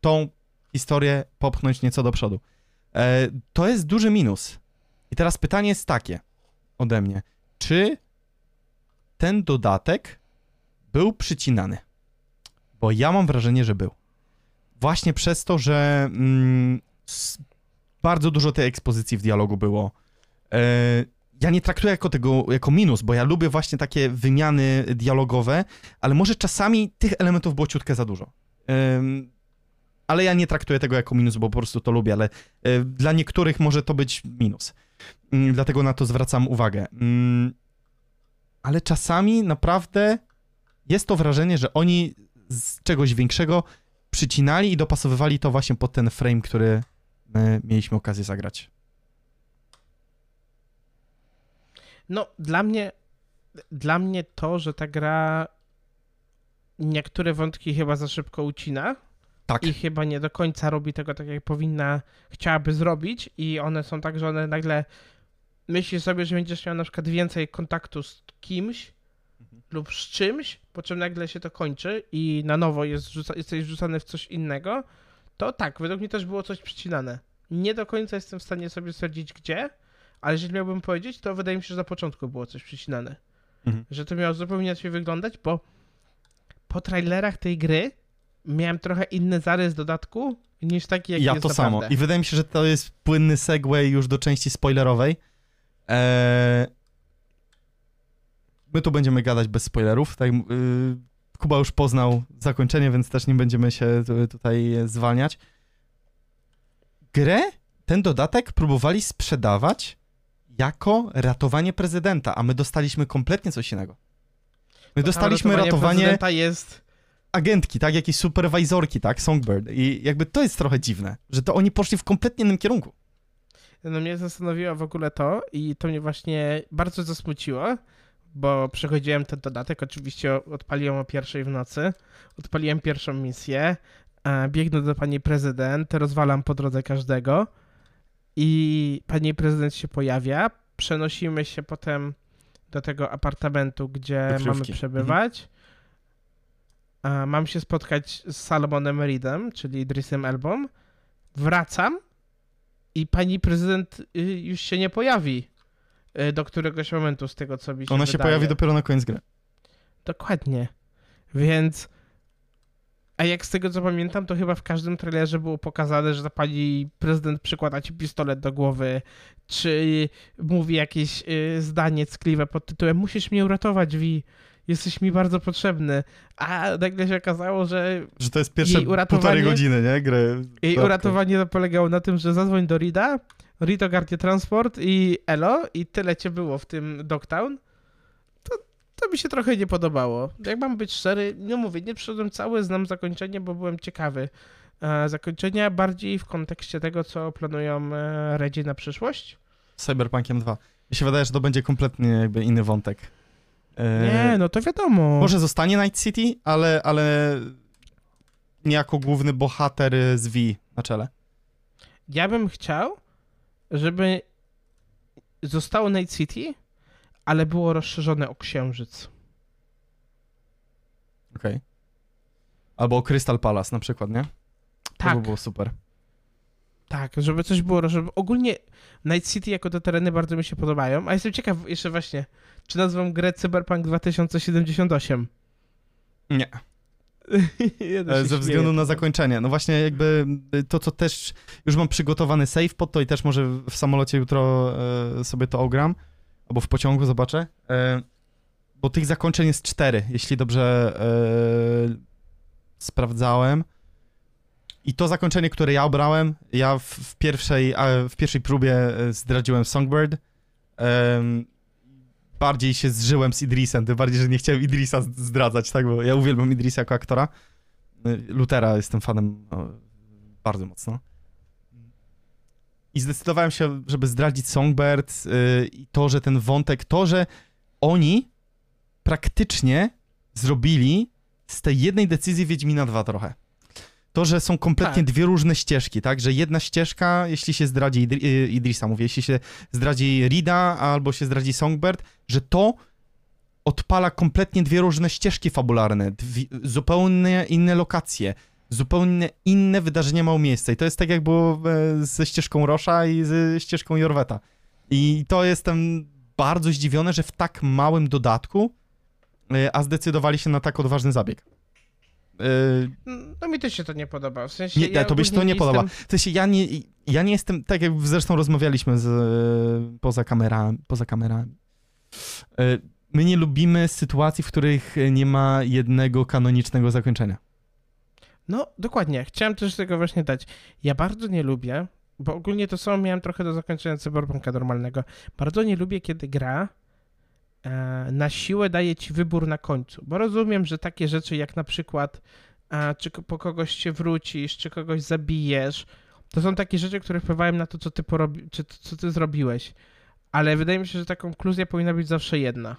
tą historię popchnąć nieco do przodu. E, to jest duży minus. I teraz pytanie jest takie ode mnie. Czy ten dodatek był przycinany? Bo ja mam wrażenie, że był. Właśnie przez to, że mm, bardzo dużo tej ekspozycji w dialogu było. E, ja nie traktuję jako tego jako minus, bo ja lubię właśnie takie wymiany dialogowe, ale może czasami tych elementów było ciutkę za dużo. ale ja nie traktuję tego jako minus, bo po prostu to lubię, ale y, dla niektórych może to być minus. Y, dlatego na to zwracam uwagę. Y, ale czasami naprawdę jest to wrażenie, że oni z czegoś większego przycinali i dopasowywali to właśnie pod ten frame, który my mieliśmy okazję zagrać. No, dla mnie, dla mnie to, że ta gra niektóre wątki chyba za szybko ucina. Tak. I chyba nie do końca robi tego tak, jak powinna, chciałaby zrobić. I one są tak, że one nagle myślisz sobie, że będziesz miał na przykład więcej kontaktu z kimś mhm. lub z czymś, po czym nagle się to kończy i na nowo jest rzuca, jesteś rzucany w coś innego, to tak, według mnie też było coś przycinane. Nie do końca jestem w stanie sobie stwierdzić gdzie, ale jeżeli miałbym powiedzieć, to wydaje mi się, że na początku było coś przycinane. Mhm. Że to miało zupełnie inaczej wyglądać, bo po trailerach tej gry miałem trochę inny zarys dodatku niż taki, jak ja jest to naprawdę. samo. I wydaje mi się, że to jest płynny segue już do części spoilerowej. Eee... My tu będziemy gadać bez spoilerów. Tak, yy... Kuba już poznał zakończenie, więc też nie będziemy się tutaj zwalniać. Grę, ten dodatek próbowali sprzedawać jako ratowanie prezydenta, a my dostaliśmy kompletnie coś innego. My dostaliśmy ratowanie, ratowanie jest agentki, tak, jakieś superwajzorki, tak, Songbird. I jakby to jest trochę dziwne, że to oni poszli w kompletnie innym kierunku. No mnie zastanowiło w ogóle to i to mnie właśnie bardzo zasmuciło, bo przechodziłem ten dodatek, oczywiście odpaliłem o pierwszej w nocy, odpaliłem pierwszą misję, biegnę do pani prezydent, rozwalam po drodze każdego i pani prezydent się pojawia, przenosimy się potem do tego apartamentu, gdzie mamy przebywać. Mhm. Mam się spotkać z Salomonem Reedem, czyli Idrisem Elbą. Wracam i pani prezydent y, już się nie pojawi y, do któregoś momentu z tego, co mi się Ona wydaje. się pojawi dopiero na koniec gry. Dokładnie. Więc a jak z tego co pamiętam, to chyba w każdym trailerze było pokazane, że pani prezydent przykłada ci pistolet do głowy, czy mówi jakieś y, zdanie ckliwe pod tytułem musisz mnie uratować, Wi, jesteś mi bardzo potrzebny. A nagle się okazało, że Że to jest pierwsze półtorej godziny, nie? Gry. Jej uratowanie polegało na tym, że zadzwoń do Rida, Rito ogarnie transport i elo i tyle cię było w tym Dogtown to mi się trochę nie podobało. Jak mam być szczery, nie mówię, nie przyszedłem cały, znam zakończenie, bo byłem ciekawy e, zakończenia, bardziej w kontekście tego, co planują e, Redzi na przyszłość. Cyberpunkiem 2. Mi się wydaje, że to będzie kompletnie jakby inny wątek. E... Nie, no to wiadomo. Może zostanie Night City, ale, ale nie jako główny bohater z V na czele. Ja bym chciał, żeby zostało Night City, ale było rozszerzone o księżyc. Okej. Okay. Albo o Crystal Palace na przykład, nie? Tak. To by było super. Tak, żeby coś było, żeby ogólnie Night City jako te tereny bardzo mi się podobają, a jestem ciekaw jeszcze właśnie, czy nazwą grę Cyberpunk 2078? Nie. E, ze względu na zakończenie. No właśnie jakby y, to, co też już mam przygotowany save pod to i też może w samolocie jutro e, sobie to ogram, albo w pociągu, zobaczę. E, bo tych zakończeń jest cztery, jeśli dobrze e, sprawdzałem. I to zakończenie, które ja obrałem, ja w, w pierwszej, w pierwszej próbie e, zdradziłem Songbird. E, bardziej się zżyłem z Idrisem, tym bardziej, że nie chciałem Idrisa zdradzać, tak, bo ja uwielbiam Idrisa jako aktora. E, Lutera jestem fanem no, bardzo mocno. I zdecydowałem się, żeby zdradzić Songbird yy, i to, że ten wątek, to, że oni praktycznie zrobili z tej jednej decyzji Wiedźmina 2 trochę. To, że są kompletnie tak. dwie różne ścieżki, tak? Że jedna ścieżka, jeśli się zdradzi Idri y, Idrisa, mówię, jeśli się zdradzi Rida albo się zdradzi Songbird, że to odpala kompletnie dwie różne ścieżki fabularne, dwie, zupełnie inne lokacje, zupełnie inne wydarzenie mają miejsce. I to jest tak, jak było e, ze ścieżką Rosza i ze ścieżką Jorweta. I to jestem bardzo zdziwiony, że w tak małym dodatku, e, a zdecydowali się na tak odważny zabieg. E, no mi też się to nie podoba. W sensie nie, ja to by się to nie podoba. W sensie ja nie, ja nie jestem, tak jak zresztą rozmawialiśmy z, poza kamerami, poza kamerami. My nie lubimy sytuacji, w których nie ma jednego kanonicznego zakończenia. No, dokładnie. Chciałem też tego właśnie dać. Ja bardzo nie lubię, bo ogólnie to samo miałem trochę do zakończenia cyberpunka normalnego. Bardzo nie lubię, kiedy gra e, na siłę daje ci wybór na końcu, bo rozumiem, że takie rzeczy jak na przykład a, czy po kogoś się wrócisz, czy kogoś zabijesz, to są takie rzeczy, które wpływają na to, co ty, porobi- czy co ty zrobiłeś. Ale wydaje mi się, że ta konkluzja powinna być zawsze jedna.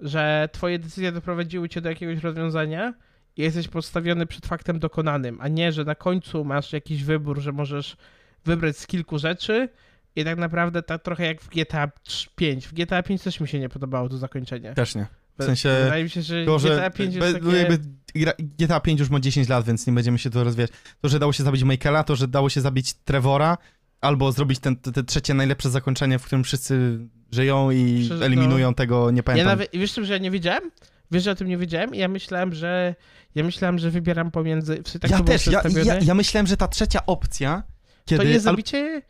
Że twoje decyzje doprowadziły cię do jakiegoś rozwiązania jesteś postawiony przed faktem dokonanym, a nie, że na końcu masz jakiś wybór, że możesz wybrać z kilku rzeczy i tak naprawdę tak trochę jak w GTA 5. W GTA 5 też mi się nie podobało to zakończenie. Też nie. W sensie. Wydaje mi się, że to, że GTA 5 jest takie... jakby GTA 5 już ma 10 lat, więc nie będziemy się tu rozwijać. To, że dało się zabić Michaela, to, że dało się zabić Trevora, albo zrobić ten, te, trzecie najlepsze zakończenie, w którym wszyscy żyją i Przecież eliminują no... tego, nie pamiętam. Ja nawet, wiesz czym, że ja nie wiedziałem? Wiesz, że o tym nie wiedziałem? Ja myślałem, że ja myślałem, że wybieram pomiędzy... Tak ja też, ja, ja, ja, myślałem, że ta trzecia opcja, kiedy... To jest zabicie...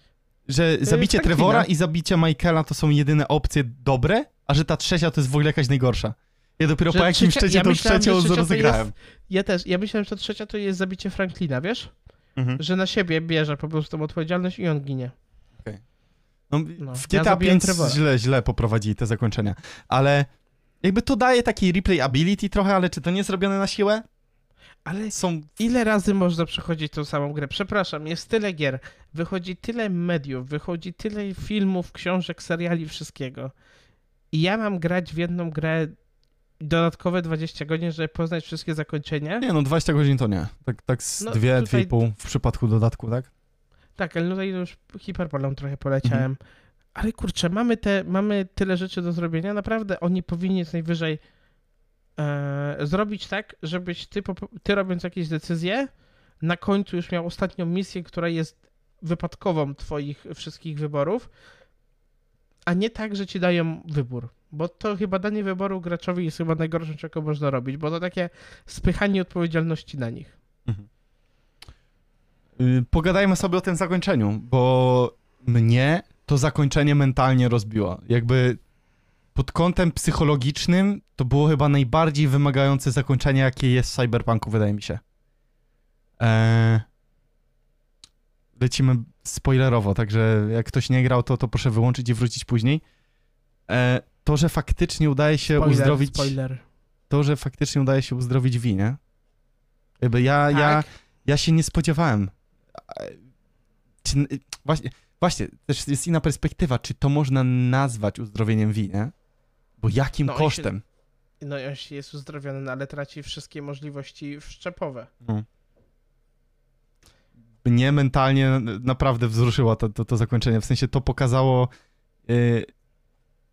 Że zabicie Trevora i zabicie Michaela to są jedyne opcje dobre, a że ta trzecia to jest w ogóle jakaś najgorsza. Ja dopiero że po jakimś trzecia, ja trzecią rozegrałem. Jest, ja też. Ja myślałem, że ta trzecia to jest zabicie Franklina, wiesz? Mhm. Że na siebie bierze po prostu tą odpowiedzialność i on ginie. Okay. No, no, w GTA ja 5 źle, źle poprowadzili te zakończenia. Ale jakby to daje taki replayability trochę, ale czy to nie jest robione na siłę? Ale są... ile razy można przechodzić tą samą grę? Przepraszam, jest tyle gier, wychodzi tyle mediów, wychodzi tyle filmów, książek, seriali, wszystkiego. I ja mam grać w jedną grę dodatkowe 20 godzin, żeby poznać wszystkie zakończenia? Nie, no 20 godzin to nie. Tak, tak z no, dwie, tutaj... dwie i pół w przypadku dodatku, tak? Tak, ale tutaj już hiperpolą trochę poleciałem. Mhm. Ale kurczę, mamy, te, mamy tyle rzeczy do zrobienia. Naprawdę oni powinni co najwyżej e, zrobić tak, żebyś ty, ty robiąc jakieś decyzje, na końcu już miał ostatnią misję, która jest wypadkową twoich wszystkich wyborów, a nie tak, że ci dają wybór. Bo to chyba danie wyboru graczowi jest chyba najgorszym, czego można robić, bo to takie spychanie odpowiedzialności na nich. Mhm. Y, pogadajmy sobie o tym zakończeniu, bo mnie to zakończenie mentalnie rozbiło. Jakby pod kątem psychologicznym to było chyba najbardziej wymagające zakończenie, jakie jest w Cyberpunku, wydaje mi się. Eee... Lecimy spoilerowo, także jak ktoś nie grał, to, to proszę wyłączyć i wrócić później. Eee, to, że faktycznie udaje się spoiler, uzdrowić... Spoiler. To, że faktycznie udaje się uzdrowić V, nie? Jakby ja, tak. ja, ja się nie spodziewałem. Właśnie, właśnie, też jest inna perspektywa, czy to można nazwać uzdrowieniem nie? Bo jakim no, kosztem? Się, no on jest uzdrowiony, no, ale traci wszystkie możliwości wszczepowe. No. Mnie mentalnie naprawdę wzruszyło to, to, to zakończenie. W sensie to pokazało, yy,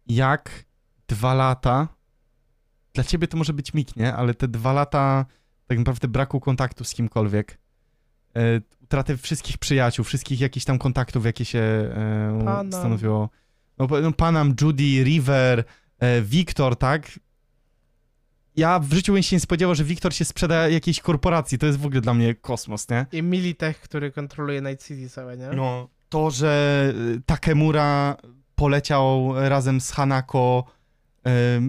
jak dwa lata. Dla ciebie to może być mik, nie? Ale te dwa lata tak naprawdę braku kontaktu z kimkolwiek. Yy, utraty wszystkich przyjaciół, wszystkich jakichś tam kontaktów, jakie się yy, stanowiło. No, no, Panam, Judy, River, E, Wiktor, tak? Ja w życiu bym się nie spodziewał, że Wiktor się sprzeda jakiejś korporacji. To jest w ogóle dla mnie kosmos, nie? I Militech, który kontroluje Night City całe, nie? No, to, że e, Takemura poleciał razem z Hanako,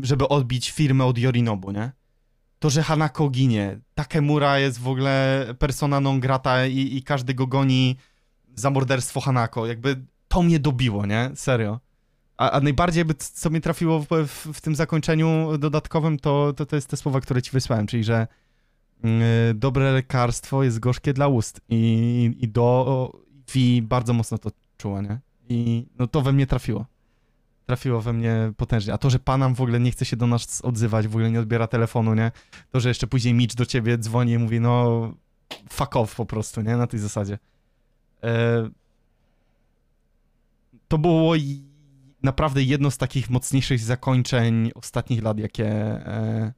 żeby odbić firmę od Yorinobu, nie? To, że Hanako ginie. Takemura jest w ogóle persona non grata i, i każdy go goni za morderstwo Hanako. Jakby to mnie dobiło, nie? Serio. A, a najbardziej, by, co mi trafiło w, w, w, tym zakończeniu dodatkowym, to, to, to jest te słowa, które ci wysłałem, czyli że y, dobre lekarstwo jest gorzkie dla ust i, i do Vi bardzo mocno to czuła, nie? I no to we mnie trafiło. Trafiło we mnie potężnie. A to, że Panam w ogóle nie chce się do nas odzywać, w ogóle nie odbiera telefonu, nie? To, że jeszcze później Mitch do ciebie dzwoni i mówi, no fuck off po prostu, nie? Na tej zasadzie. E... To było naprawdę jedno z takich mocniejszych zakończeń ostatnich lat, jakie e,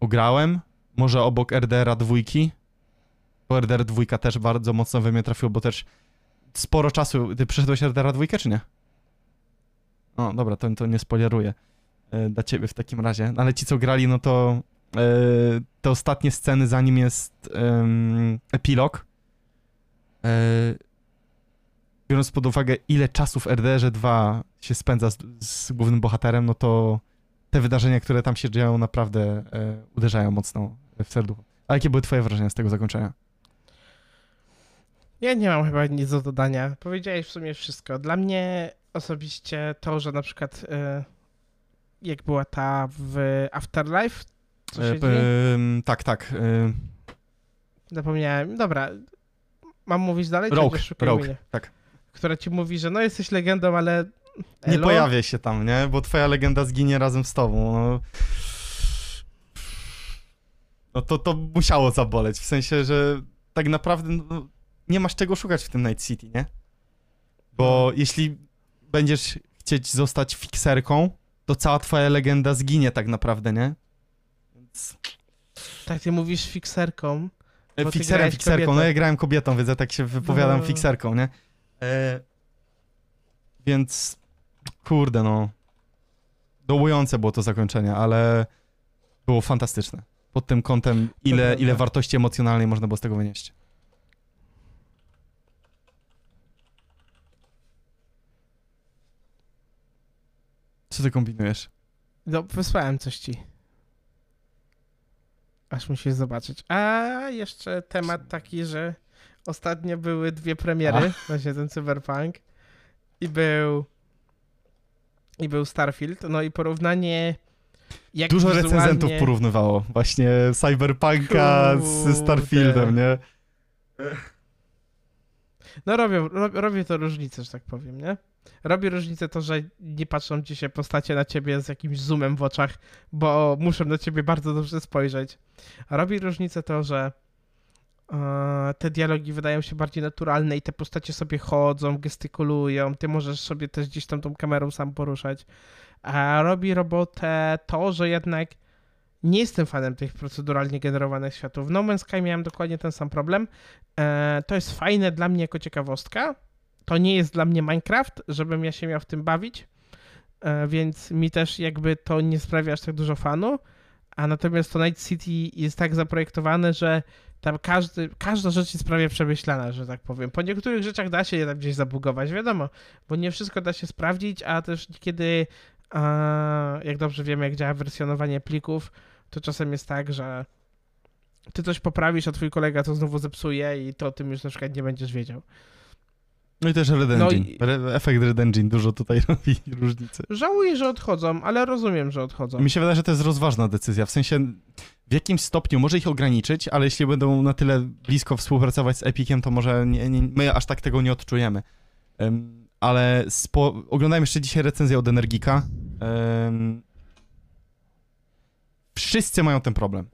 ugrałem. Może obok RDR-a dwójki. Bo RDR dwójka też bardzo mocno we mnie trafiło, bo też sporo czasu... Ty przeszedłeś RDR-a dwójkę, czy nie? O, dobra, to, to nie spoileruję e, dla ciebie w takim razie. No, ale ci, co grali, no to e, te ostatnie sceny, zanim jest epilog, e, biorąc pod uwagę, ile czasu w RDR 2 się spędza z, z, głównym bohaterem, no to te wydarzenia, które tam się dzieją, naprawdę uderzają mocno w serducho. A jakie były twoje wrażenia z tego zakończenia? Ja nie mam chyba nic do dodania. Powiedziałeś w sumie wszystko. Dla mnie osobiście to, że na przykład y, jak była ta w Afterlife, co się e, tak, tak. Y... Zapomniałem. Dobra, mam mówić dalej? Rogue, Rogue, tak. Która ci mówi, że no jesteś legendą, ale... Nie pojawia się tam, nie? Bo twoja legenda zginie razem z tobą. No, no to, to musiało zaboleć. W sensie, że tak naprawdę no, nie masz czego szukać w tym Night City, nie? Bo no. jeśli będziesz chcieć zostać fikserką, to cała twoja legenda zginie tak naprawdę, nie? Więc... Tak, ty mówisz fikserką. Fikserem, fikserką. Kobietę. No ja grałem kobietą, więc ja tak się wypowiadam no. fikserką, nie? E... Więc kurde, no. Dołujące było to zakończenie, ale było fantastyczne. Pod tym kątem, ile, ile wartości emocjonalnej można było z tego wynieść. Co ty kombinujesz? No, wysłałem coś ci. Aż musisz zobaczyć. A jeszcze temat taki, że ostatnio były dwie premiery, A. właśnie ten Cyberpunk i był i był Starfield, no i porównanie jak Dużo wizualnie... recenzentów porównywało właśnie Cyberpunka Kurde. z Starfieldem, nie? No robią, robię to różnicę, że tak powiem, nie? Robi różnicę to, że nie patrzą ci się postacie na ciebie z jakimś zoomem w oczach, bo muszę na ciebie bardzo dobrze spojrzeć. Robi różnicę to, że e, te dialogi wydają się bardziej naturalne i te postacie sobie chodzą, gestykulują, ty możesz sobie też gdzieś tam tą kamerą sam poruszać. Robi robotę to, że jednak nie jestem fanem tych proceduralnie generowanych światów. W No Man's Sky miałem dokładnie ten sam problem. E, to jest fajne dla mnie jako ciekawostka, to nie jest dla mnie Minecraft, żebym ja się miał w tym bawić, e, więc mi też jakby to nie sprawia aż tak dużo fanu, a natomiast to Night City jest tak zaprojektowane, że tam każdy, każda rzecz jest prawie przemyślana, że tak powiem. Po niektórych rzeczach da się je tam gdzieś zabugować, wiadomo, bo nie wszystko da się sprawdzić, a też kiedy, jak dobrze wiemy, jak działa wersjonowanie plików, to czasem jest tak, że ty coś poprawisz, a twój kolega to znowu zepsuje i to o tym już na przykład nie będziesz wiedział. No i też Red no Engine. No i... Efekt Red Engine dużo tutaj robi różnicy. Żałuję, że odchodzą, ale rozumiem, że odchodzą. Mi się wydaje, że to jest rozważna decyzja. W sensie w jakimś stopniu może ich ograniczyć, ale jeśli będą na tyle blisko współpracować z Epiciem, to może nie, nie, my aż tak tego nie odczujemy. Um, ale spo... oglądałem jeszcze dzisiaj recenzję od Energika. Um, wszyscy mają ten problem.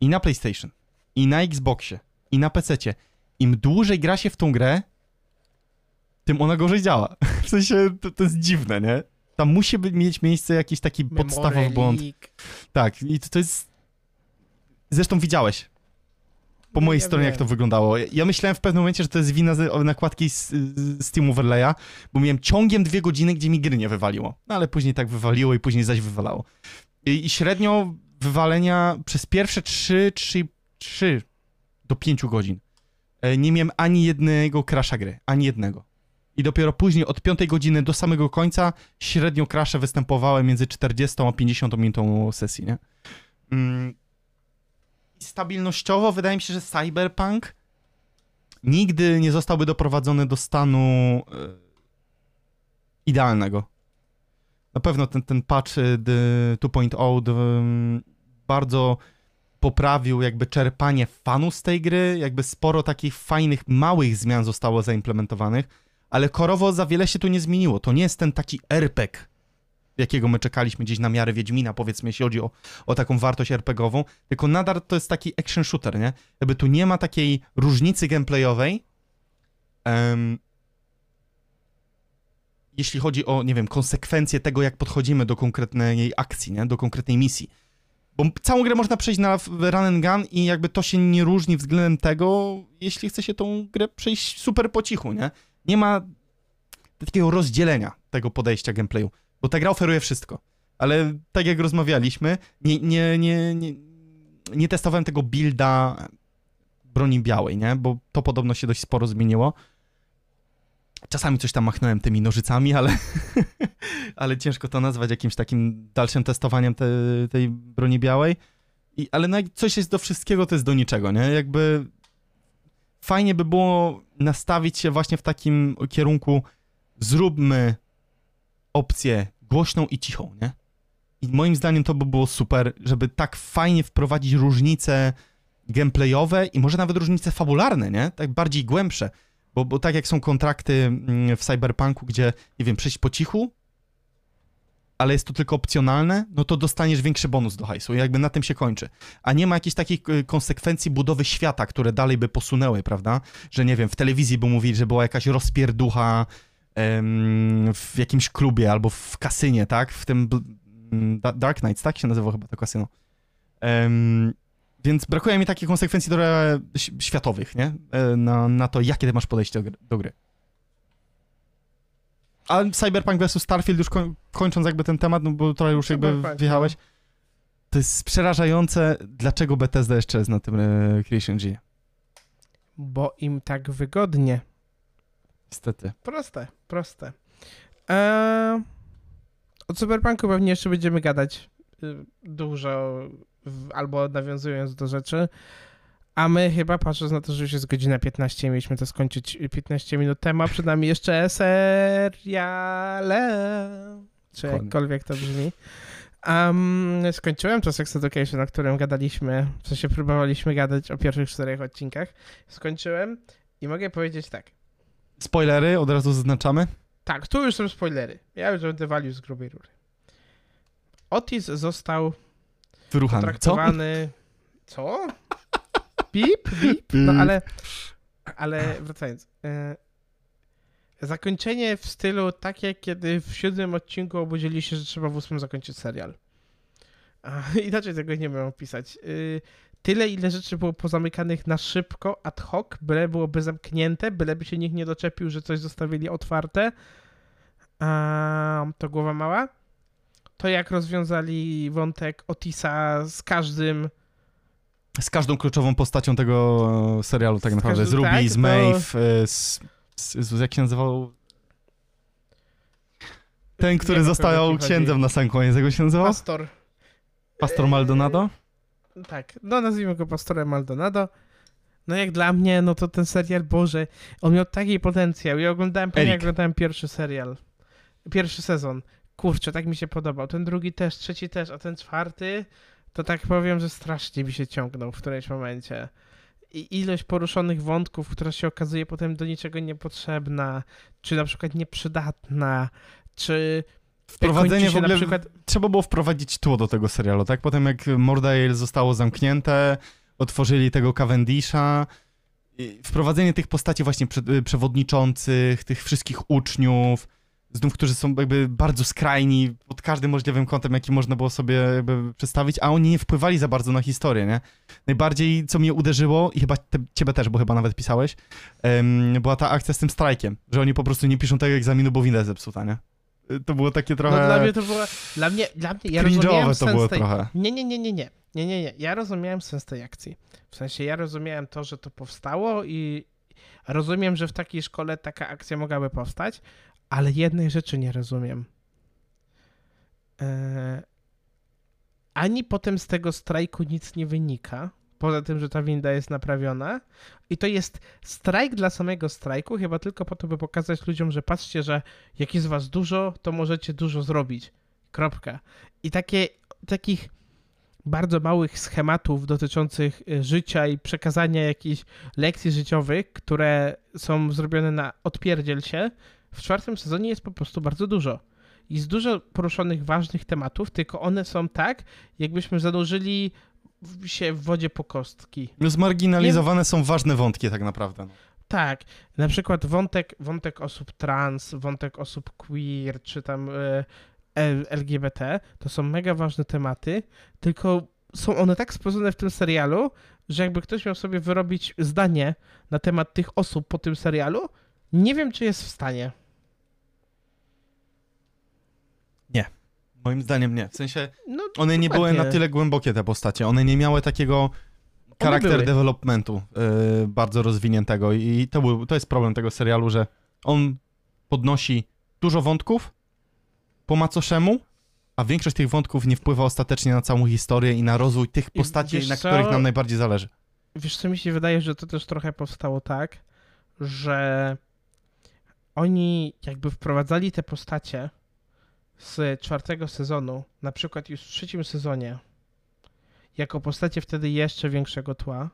I na PlayStation, i na Xboxie, i na PC. Im dłużej gra się w tą grę, tym ona gorzej działa. W sensie to, to jest dziwne, nie? Tam musi mieć miejsce jakiś taki Memory podstawowy błąd. Tak, i to, to jest... Zresztą widziałeś po mojej ja stronie, wiem. jak to wyglądało. Ja myślałem w pewnym momencie, że to jest wina nakładki z, z Steam Overlaya, bo miałem ciągiem dwie godziny, gdzie mi gry nie wywaliło. No ale później tak wywaliło i później zaś wywalało. I, i średnio wywalenia przez pierwsze 3, 3, 3 do 5 godzin e, nie miałem ani jednego crasha gry. Ani jednego i dopiero później od 5 godziny do samego końca średnio krasze występowały między 40 a 50 minutą sesji, nie? Mm. Stabilnościowo wydaje mi się, że Cyberpunk nigdy nie zostałby doprowadzony do stanu e, idealnego. Na pewno ten, ten patch 2.0 mm, bardzo poprawił jakby czerpanie fanu z tej gry, jakby sporo takich fajnych, małych zmian zostało zaimplementowanych ale korowo za wiele się tu nie zmieniło. To nie jest ten taki RPG, jakiego my czekaliśmy gdzieś na miarę Wiedźmina, powiedzmy, jeśli chodzi o, o taką wartość RPGową, tylko nadal to jest taki action shooter, nie? Jakby tu nie ma takiej różnicy gameplayowej, um, jeśli chodzi o, nie wiem, konsekwencje tego, jak podchodzimy do konkretnej akcji, nie? Do konkretnej misji. Bo całą grę można przejść na run and gun i jakby to się nie różni względem tego, jeśli chce się tą grę przejść super po cichu, nie? Nie ma takiego rozdzielenia tego podejścia gameplayu, bo ta gra oferuje wszystko. Ale tak jak rozmawialiśmy, nie, nie, nie, nie, nie testowałem tego builda broni białej, nie? Bo to podobno się dość sporo zmieniło. Czasami coś tam machnąłem tymi nożycami, ale, ale ciężko to nazwać jakimś takim dalszym testowaniem te, tej broni białej. I, ale no, coś jest do wszystkiego, to jest do niczego, nie? Jakby fajnie by było nastawić się właśnie w takim kierunku zróbmy opcję głośną i cichą, nie? I moim zdaniem to by było super, żeby tak fajnie wprowadzić różnice gameplayowe i może nawet różnice fabularne, nie? Tak bardziej głębsze. Bo, bo tak jak są kontrakty mm, w Cyberpunku, gdzie, nie wiem, przejść po cichu, ale jest to tylko opcjonalne, no to dostaniesz większy bonus do hajsu. I jakby na tym się kończy. A nie ma jakichś takich y, konsekwencji budowy świata, które dalej by posunęły, prawda? Że nie wiem, w telewizji by mówili, że była jakaś rozpierducha em, w jakimś klubie albo w kasynie, tak? W tym mm, Dark Knights, tak się nazywa chyba to kasyno. Em, więc brakuje mi takich konsekwencji trochę światowych, nie? E, na, na to, jakie ty masz podejście do gry. A Cyberpunk vs Starfield, już kończąc jakby ten temat, no bo trochę już jakby wjechałeś, no. to jest przerażające, dlaczego Bethesda jeszcze jest na tym e, Creation G. Bo im tak wygodnie. Niestety. Proste, proste. Eee, o Cyberpunku pewnie jeszcze będziemy gadać y, dużo, albo nawiązując do rzeczy. A my chyba, patrząc na to, że już jest godzina 15, mieliśmy to skończyć 15 minut temu, a przed nami jeszcze seriale, czy jakkolwiek to brzmi. Um, skończyłem to Sex Education, o którym gadaliśmy, w sensie próbowaliśmy gadać o pierwszych czterech odcinkach. Skończyłem i mogę powiedzieć tak. Spoilery od razu zaznaczamy? Tak, tu już są spoilery. Ja już będę walił z grubej rury. Otis został Wyruchany. Co? Co? Bip, bip. No ale, ale wracając. E, zakończenie w stylu takie, kiedy w siódmym odcinku obudzili się, że trzeba w ósmym zakończyć serial. Inaczej tego nie wiem opisać. Y, tyle, ile rzeczy było pozamykanych na szybko, ad hoc, byle byłoby zamknięte, byleby się nikt nie doczepił, że coś zostawili otwarte. A, to głowa mała. To jak rozwiązali wątek Otisa z każdym z każdą kluczową postacią tego serialu tak naprawdę. Z, Ruby, tak, z Maeve, to... z, z, z, jak się nazywał? Ten, który został księdzem na sam koniec, jak się nazywał? Pastor. Pastor Maldonado? Tak, no nazwijmy go Pastorem Maldonado. No jak dla mnie, no to ten serial, Boże, on miał taki potencjał. Ja oglądałem, jak oglądałem pierwszy serial. Pierwszy sezon. Kurczę, tak mi się podobał. Ten drugi też, trzeci też, a ten czwarty to tak powiem, że strasznie mi się ciągnął w którymś momencie. I ilość poruszonych wątków, która się okazuje potem do niczego niepotrzebna, czy na przykład nieprzydatna, czy Wprowadzenie w ogóle, przykład... trzeba było wprowadzić tło do tego serialu, tak? Potem jak Mordale zostało zamknięte, otworzyli tego Cavendisha, wprowadzenie tych postaci właśnie przewodniczących, tych wszystkich uczniów, znów, którzy są jakby bardzo skrajni pod każdym możliwym kątem, jaki można było sobie jakby przedstawić, a oni nie wpływali za bardzo na historię, nie? Najbardziej, co mnie uderzyło, i chyba te, ciebie też, bo chyba nawet pisałeś, um, była ta akcja z tym strajkiem, że oni po prostu nie piszą tego egzaminu, bo winda zepsuta, nie? To było takie trochę... No dla mnie to było... Dla mnie, dla mnie ja rozumiałem to było tej... trochę. Nie, nie, nie, nie, nie. Nie, nie, nie. Ja rozumiałem sens tej akcji. W sensie ja rozumiałem to, że to powstało i rozumiem, że w takiej szkole taka akcja mogłaby powstać, ale jednej rzeczy nie rozumiem. Eee, ani potem z tego strajku nic nie wynika, poza tym, że ta winda jest naprawiona. I to jest strajk dla samego strajku, chyba tylko po to, by pokazać ludziom, że patrzcie, że jak jest was dużo, to możecie dużo zrobić. Kropka. I takie, takich bardzo małych schematów dotyczących e, życia i przekazania jakichś lekcji życiowych, które są zrobione na odpierdziel się, w czwartym sezonie jest po prostu bardzo dużo. Jest dużo poruszonych ważnych tematów, tylko one są tak, jakbyśmy zanurzyli się w wodzie po kostki. No zmarginalizowane Nie... są ważne wątki tak naprawdę. No. Tak, na przykład wątek, wątek osób trans, wątek osób queer, czy tam y, LGBT, to są mega ważne tematy, tylko są one tak spojrzone w tym serialu, że jakby ktoś miał sobie wyrobić zdanie na temat tych osób po tym serialu, nie wiem, czy jest w stanie. Nie. Moim zdaniem nie. W sensie no, one nie były na tyle głębokie te postacie. One nie miały takiego charakter developmentu yy, bardzo rozwiniętego i to, był, to jest problem tego serialu, że on podnosi dużo wątków po macoszemu, a większość tych wątków nie wpływa ostatecznie na całą historię i na rozwój tych postaci, na których nam najbardziej zależy. Wiesz co, mi się wydaje, że to też trochę powstało tak, że oni jakby wprowadzali te postacie z czwartego sezonu, na przykład już w trzecim sezonie, jako postacie wtedy jeszcze większego tła,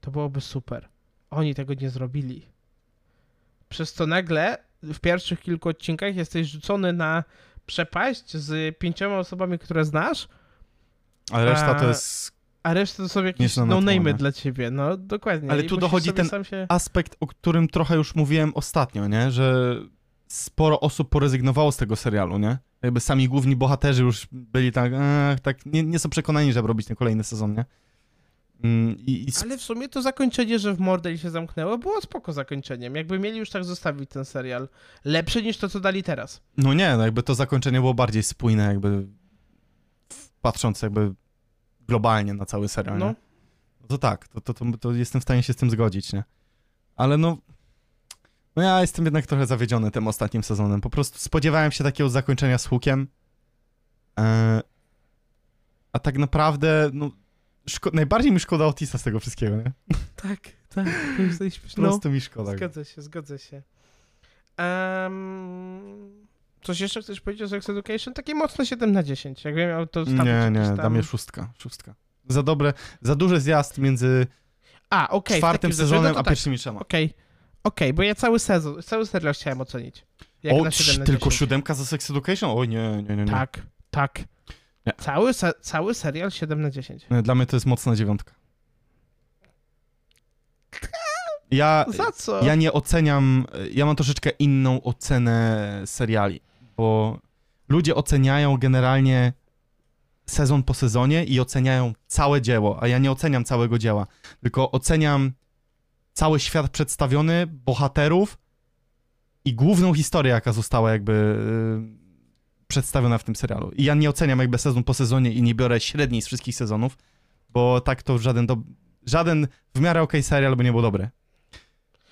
to byłoby super. Oni tego nie zrobili. Przez to nagle w pierwszych kilku odcinkach jesteś rzucony na przepaść z pięcioma osobami, które znasz. A reszta to jest. A reszta to są jakieś no-name'y dla ciebie, no dokładnie. Ale I tu dochodzi ten się... aspekt, o którym trochę już mówiłem ostatnio, nie? Że sporo osób porezygnowało z tego serialu, nie? Jakby sami główni bohaterzy już byli tak, e, tak nie, nie, są przekonani, żeby robić ten kolejny sezon, nie? Mm, I, i... Ale w sumie to zakończenie, że w Mordel się zamknęło, było spoko zakończeniem. Jakby mieli już tak zostawić ten serial. Lepsze niż to, co dali teraz. No nie, no jakby to zakończenie było bardziej spójne, jakby patrząc jakby globalnie na cały serial, no. no to tak, to, to, to, to jestem w stanie się z tym zgodzić, nie? Ale no, no ja jestem jednak trochę zawiedziony tym ostatnim sezonem. Po prostu spodziewałem się takiego zakończenia z hukiem. E, a tak naprawdę, no, najbardziej mi szkoda Otisa z tego wszystkiego, nie? Tak, tak. To jest Po prostu mi szkoda. Zgodzę się, zgodzę się. Um, coś jeszcze chcesz powiedzieć o Sex Education? Takie mocno 7 na 10. Jakbym miał to Nie, nie, tam... dam je szóstka, szóstka. Za dobre, za duży zjazd między a, okay, czwartym sezonem no a tak. pierwszymi trzema. Okej, okay. Okej, okay, bo ja cały sezon, cały serial chciałem ocenić. Jak o, cz, tylko siódemka za Sex Education? Oj, nie, nie, nie. nie. Tak, tak. Cały, se cały serial 7 na 10. Dla mnie to jest mocna dziewiątka. Ja, Za co? Ja nie oceniam, ja mam troszeczkę inną ocenę seriali, bo ludzie oceniają generalnie sezon po sezonie i oceniają całe dzieło, a ja nie oceniam całego dzieła, tylko oceniam cały świat przedstawiony, bohaterów i główną historię, jaka została jakby przedstawiona w tym serialu. I ja nie oceniam jakby sezon po sezonie i nie biorę średniej z wszystkich sezonów, bo tak to żaden, do... żaden w miarę okej okay serial by nie był dobry.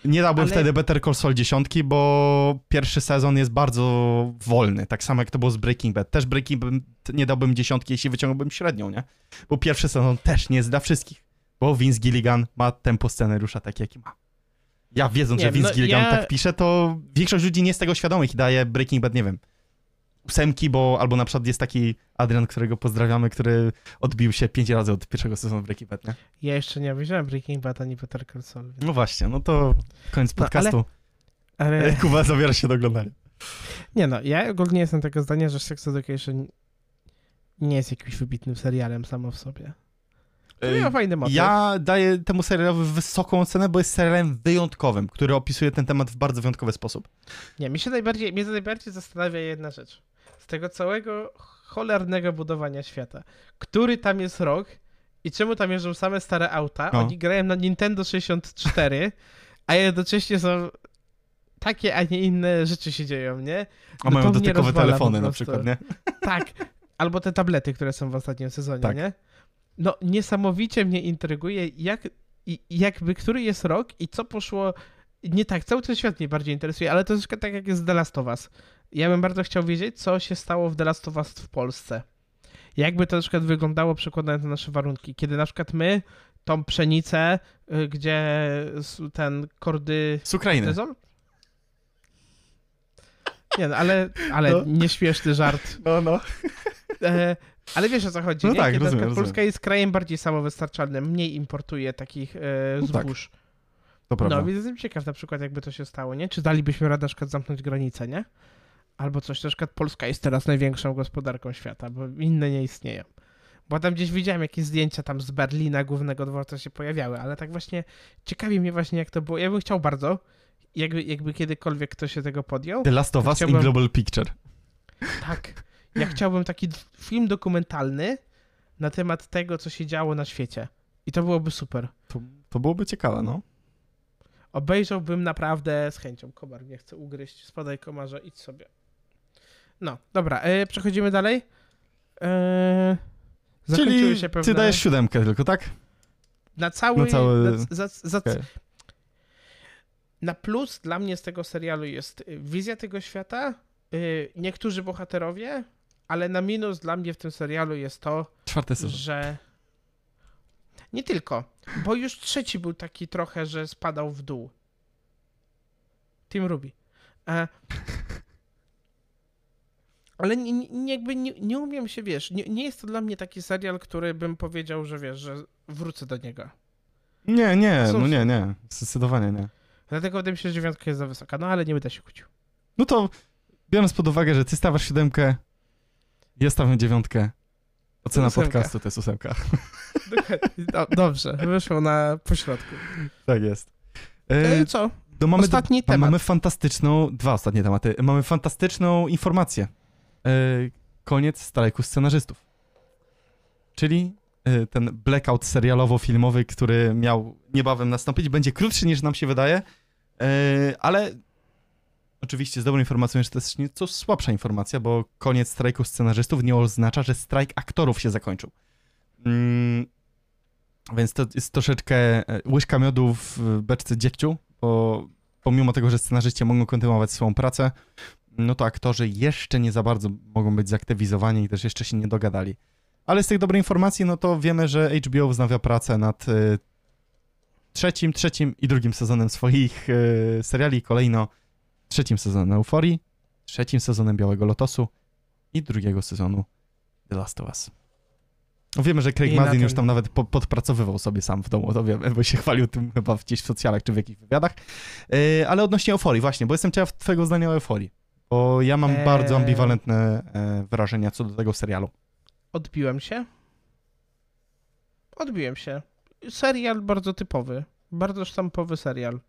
Nie dałbym Ale... wtedy Better Call Saul dziesiątki, bo pierwszy sezon jest bardzo wolny, tak samo jak to było z Breaking Bad. Też Breaking Bad nie dałbym dziesiątki, jeśli wyciągnąłbym średnią, nie? Bo pierwszy sezon też nie jest dla wszystkich, bo Vince Gilligan ma tempo scenariusza tak, jaki ma. Ja wiedząc, nie, że Vince no, Gilligan ja... tak pisze, to większość ludzi nie jest tego świadomych i daje Breaking Bad, nie wiem, ósemki, bo albo na przykład jest taki Adrian, którego pozdrawiamy, który odbił się pięć razy od pierwszego sezonu Breaking Bad, nie? Ja jeszcze nie obejrzałem Breaking Bad ani Better Call Saul. Więc... No właśnie, no to koniec no, podcastu. ale, ale... Kuba zabiera się do oglądania. Nie no, ja ogólnie jestem tego zdania, że Sex Education nie jest jakimś wybitnym serialem samo w sobie. To fajny motyw. Ja daję temu serialowi wysoką ocenę, bo jest serialem wyjątkowym, który opisuje ten temat w bardzo wyjątkowy sposób. Nie, mi się najbardziej, mnie najbardziej zastanawia jedna rzecz z tego całego cholernego budowania świata. Który tam jest rok i czemu tam jeżdżą same stare auta? No. Oni grają na Nintendo 64, a jednocześnie są takie, a nie inne rzeczy się dzieją, nie? No a mają dotykowe telefony na przykład, nie? Tak. Albo te tablety, które są w ostatnim sezonie, tak. nie? No, niesamowicie mnie intryguje, jak, jakby który jest rok i co poszło nie tak, cały ten świat mnie bardziej interesuje, ale to tak jak jest The Last of Us. Ja bym bardzo chciał wiedzieć, co się stało w The Last of Us w Polsce. Jakby to na przykład wyglądało przekładając na nasze warunki. Kiedy na przykład my tą pszenicę, y, gdzie ten kordy... Z Ukrainy. Nie no, ale, ale no. nieśmieszny żart. No, no. E, ale wiesz o co chodzi, no nie? Tak, Kiedy rozumiem, Polska rozumiem. jest krajem bardziej samowystarczalnym, mniej importuje takich e, zbóż. No tak. To prawda. No, więc jestem ciekaw na przykład, jakby to się stało, nie? Czy dalibyśmy radę na przykład zamknąć granicę, nie? Albo coś, na przykład Polska jest teraz największą gospodarką świata, bo inne nie istnieją. Bo tam gdzieś widziałem jakieś zdjęcia tam z Berlina, głównego dworca się pojawiały, ale tak właśnie ciekawi mnie właśnie jak to było. Ja bym chciał bardzo, jakby, jakby kiedykolwiek ktoś się tego podjął. The Last of Us chciałbym... in Global Picture. Tak. Ja chciałbym taki film dokumentalny na temat tego, co się działo na świecie. I to byłoby super. To, to byłoby ciekawe, no. Obejrzałbym naprawdę z chęcią. Komar mnie chce ugryźć. Spadaj komarze, idź sobie. No, dobra, e, przechodzimy dalej. E, Czyli się pewne... ty dajesz siódemkę tylko, tak? Na cały... Na, cały... Na, za, za, okay. na plus dla mnie z tego serialu jest y, wizja tego świata, y, niektórzy bohaterowie, ale na minus dla mnie w tym serialu jest to, że nie tylko, bo już trzeci był taki trochę, że spadał w dół. Team Ruby. E... Ale nie, nie, jakby nie, nie umiem się, wiesz, nie, nie jest to dla mnie taki serial, który bym powiedział, że wiesz, że wrócę do niego. Nie, nie, no nie, nie. Zdecydowanie nie. Dlatego wydaje mi się, że dziewiątka jest za wysoka, no ale nie będę się kłócił. No to biorąc pod uwagę, że ty stawiasz siódemkę, ja stawiam dziewiątkę, ocena ósemka. podcastu to jest ósemka. Do, dobrze, wyszło na pośrodku. Tak jest. E, e co? No mamy, Ostatni do, temat. Mamy fantastyczną, dwa ostatnie tematy. Mamy fantastyczną informację. E, koniec strajku scenarzystów. Czyli e, ten blackout serialowo-filmowy, który miał niebawem nastąpić, będzie krótszy niż nam się wydaje, e, ale oczywiście z dobrą informacją jest też nieco słabsza informacja, bo koniec strajku scenarzystów nie oznacza, że strajk aktorów się zakończył. Mm, więc to jest troszeczkę e, łyżka miodu w beczce dziegciu, bo pomimo tego, że scenarzyści mogą kontynuować swoją pracę, no to aktorzy jeszcze nie za bardzo mogą być zaktywizowani i też jeszcze się nie dogadali. Ale z tych dobrych informacji, no to wiemy, że HBO wznawia pracę nad y, trzecim, trzecim i drugim sezonem swoich y, seriali. Kolejno trzecim sezonem Euforii, trzecim sezonem Białego Lotosu i drugiego sezonu The Last of Us. Wiemy, że Craig Mazin już tam nawet po, podpracowywał sobie sam w domu, to wiemy, bo się chwalił tym chyba gdzieś w socjalach czy w jakichś wywiadach. Yy, ale odnośnie euforii właśnie, bo jestem ciekaw twojego zdania o euforii. Bo ja mam eee... bardzo ambiwalentne e, wrażenia co do tego serialu. Odbiłem się. Odbiłem się. Serial bardzo typowy. Bardzo sztampowy serial.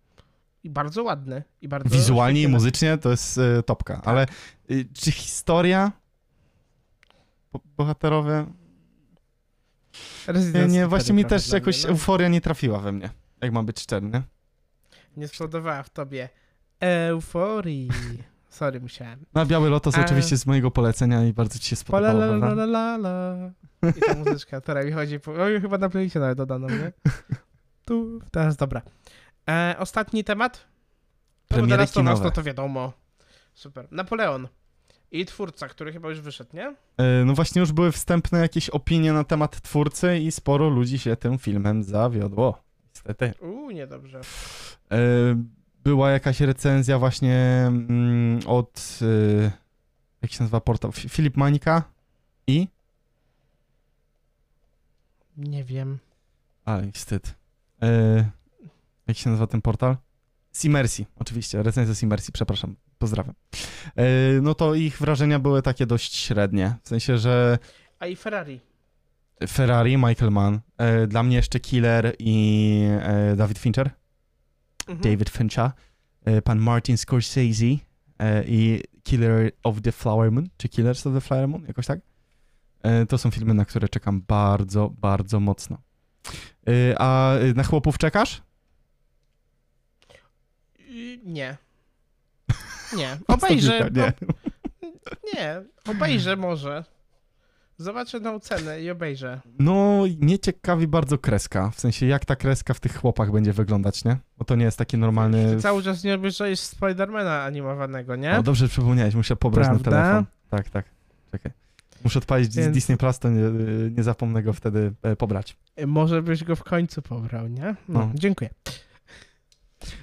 I bardzo ładny. I bardzo Wizualnie i muzycznie to jest e, topka. Tak. Ale y, czy historia? bohaterowie? nie, nie właśnie mi też jakoś mnie, no. euforia nie trafiła we mnie. Jak mam być szczery, nie? Spodobała w tobie euforii. Sorry, musiałem. Na Biały Lotos A... oczywiście z mojego polecenia i bardzo ci się spodobało. La, la, la, la, la. I ta muzyczka, teraz mi chodzi. Po... O, chyba na playliście nawet dodano, nie? Tu, teraz dobra. E, ostatni temat? Premiery no, kinowe. No to wiadomo. Super. Napoleon. I twórca, który chyba już wyszedł, nie? E, no właśnie już były wstępne jakieś opinie na temat twórcy i sporo ludzi się tym filmem zawiodło. Niestety. Uuu, niedobrze. E, była jakaś recenzja właśnie mm, od, y, jak się nazywa portal, Filip Mańka i? Nie wiem. Ale wstyd. Jak się nazywa ten portal? Simmersi, oczywiście, recenzja Simmersi, przepraszam, pozdrawiam. E, no to ich wrażenia były takie dość średnie, w sensie, że... A i Ferrari. Ferrari, Michael Mann, e, dla mnie jeszcze Killer i e, David Fincher mhm. David Fincher, pan Martin Scorsese i Killer of the Flower Moon, czy Killers of the Flower Moon, jakoś tak. To są filmy, na które czekam bardzo, bardzo mocno. A na chłopów czekasz? Nie. Nie. Obejrzę. nie. nie. Obejrzę może. Zobaczę na ocenę i obejrzę. No, mnie ciekawi bardzo kreska. W sensie, jak ta kreska w tych chłopach będzie wyglądać, nie? Bo to nie jest taki normalny... Ty cały czas nie obejrzałeś Spidermana animowanego, nie? No dobrze przypomniałeś, muszę pobrać Prawda? na telefon. Tak, tak. Czekaj. Muszę odpalić Więc... Disney Plus, to nie, nie zapomnę go wtedy e, pobrać. Może byś go w końcu pobrał, nie? No, no. dziękuję.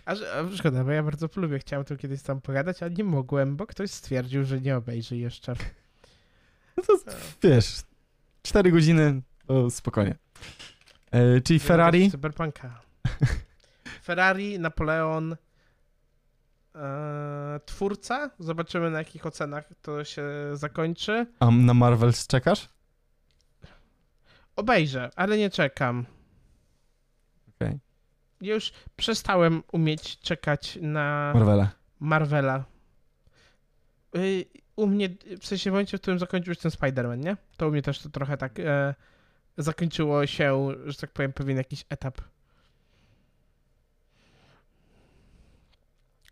A, a szkoda, bo ja bardzo lubię, chciałem tu kiedyś tam pogadać, ale nie mogłem, bo ktoś stwierdził, że nie obejrzy jeszcze. No to wiesz, 4 godziny, to spokojnie. E, czyli Ferrari. Cyberpunka. Ferrari, Napoleon, e, twórca. Zobaczymy na jakich ocenach to się zakończy. A na Marvels czekasz? Obejrzę, ale nie czekam. Okay. Już przestałem umieć czekać na Marvela. Marvela. Y, u mnie, w sensie w momencie, w którym zakończył się ten Spider-Man, nie? To u mnie też to trochę tak e, zakończyło się, że tak powiem, pewien jakiś etap.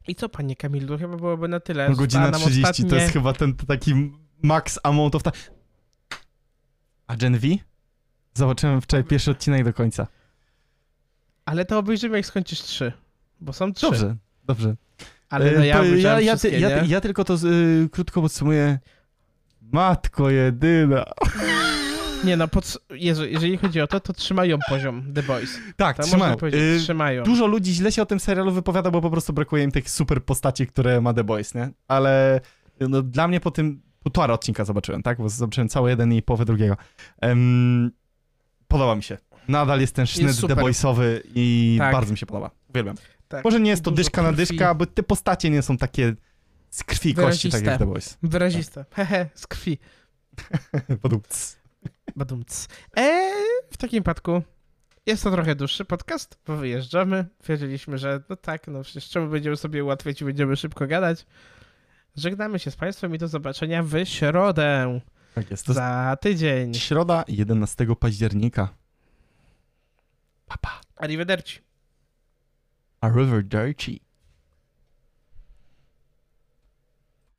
I co, panie Kamilu, chyba byłoby na tyle. No, godzina 30 ostatnie... to jest chyba ten taki max amount of. A Gen V? Zobaczyłem wczoraj pierwszy odcinek do końca. Ale to obejrzymy, jak skończysz trzy, bo są trzy. Dobrze, dobrze. Ale no ja, ja, ja, ja, ja, tylko to y, krótko podsumuję. Matko jedyna. Nie no, pod... Jezu, jeżeli chodzi o to, to trzymają poziom The Boys. Tak, To trzymają. można powiedzieć, Y, trzymają. Dużo ludzi źle się o tym serialu wypowiada, bo po prostu brakuje im tych super postaci, które ma The Boys, nie? Ale no, dla mnie po tym półtora odcinka zobaczyłem, tak? Bo zobaczyłem cały jeden i połowę drugiego. Em, podoba mi się. Nadal jest ten sznyt Boysowy i Tak. bardzo mi się podoba. Uwielbiam. Tak. Może nie jest to Dużo dyszka na krwi. dyszka, bo te postacie nie są takie z krwi i kości, tak jak Wyraziste. The Boys. Wyraziste. Hehe, z krwi. Podupc. Badumc. Eee, w takim przypadku jest to trochę dłuższy podcast, bo wyjeżdżamy. Wiedzieliśmy, że no tak, no przecież czemu będziemy sobie ułatwiać i będziemy szybko gadać. Żegnamy się z Państwem i do zobaczenia w środę. Tak jest. To Za tydzień. środa 11 października. Papa. Arrivederci. Arrivederci.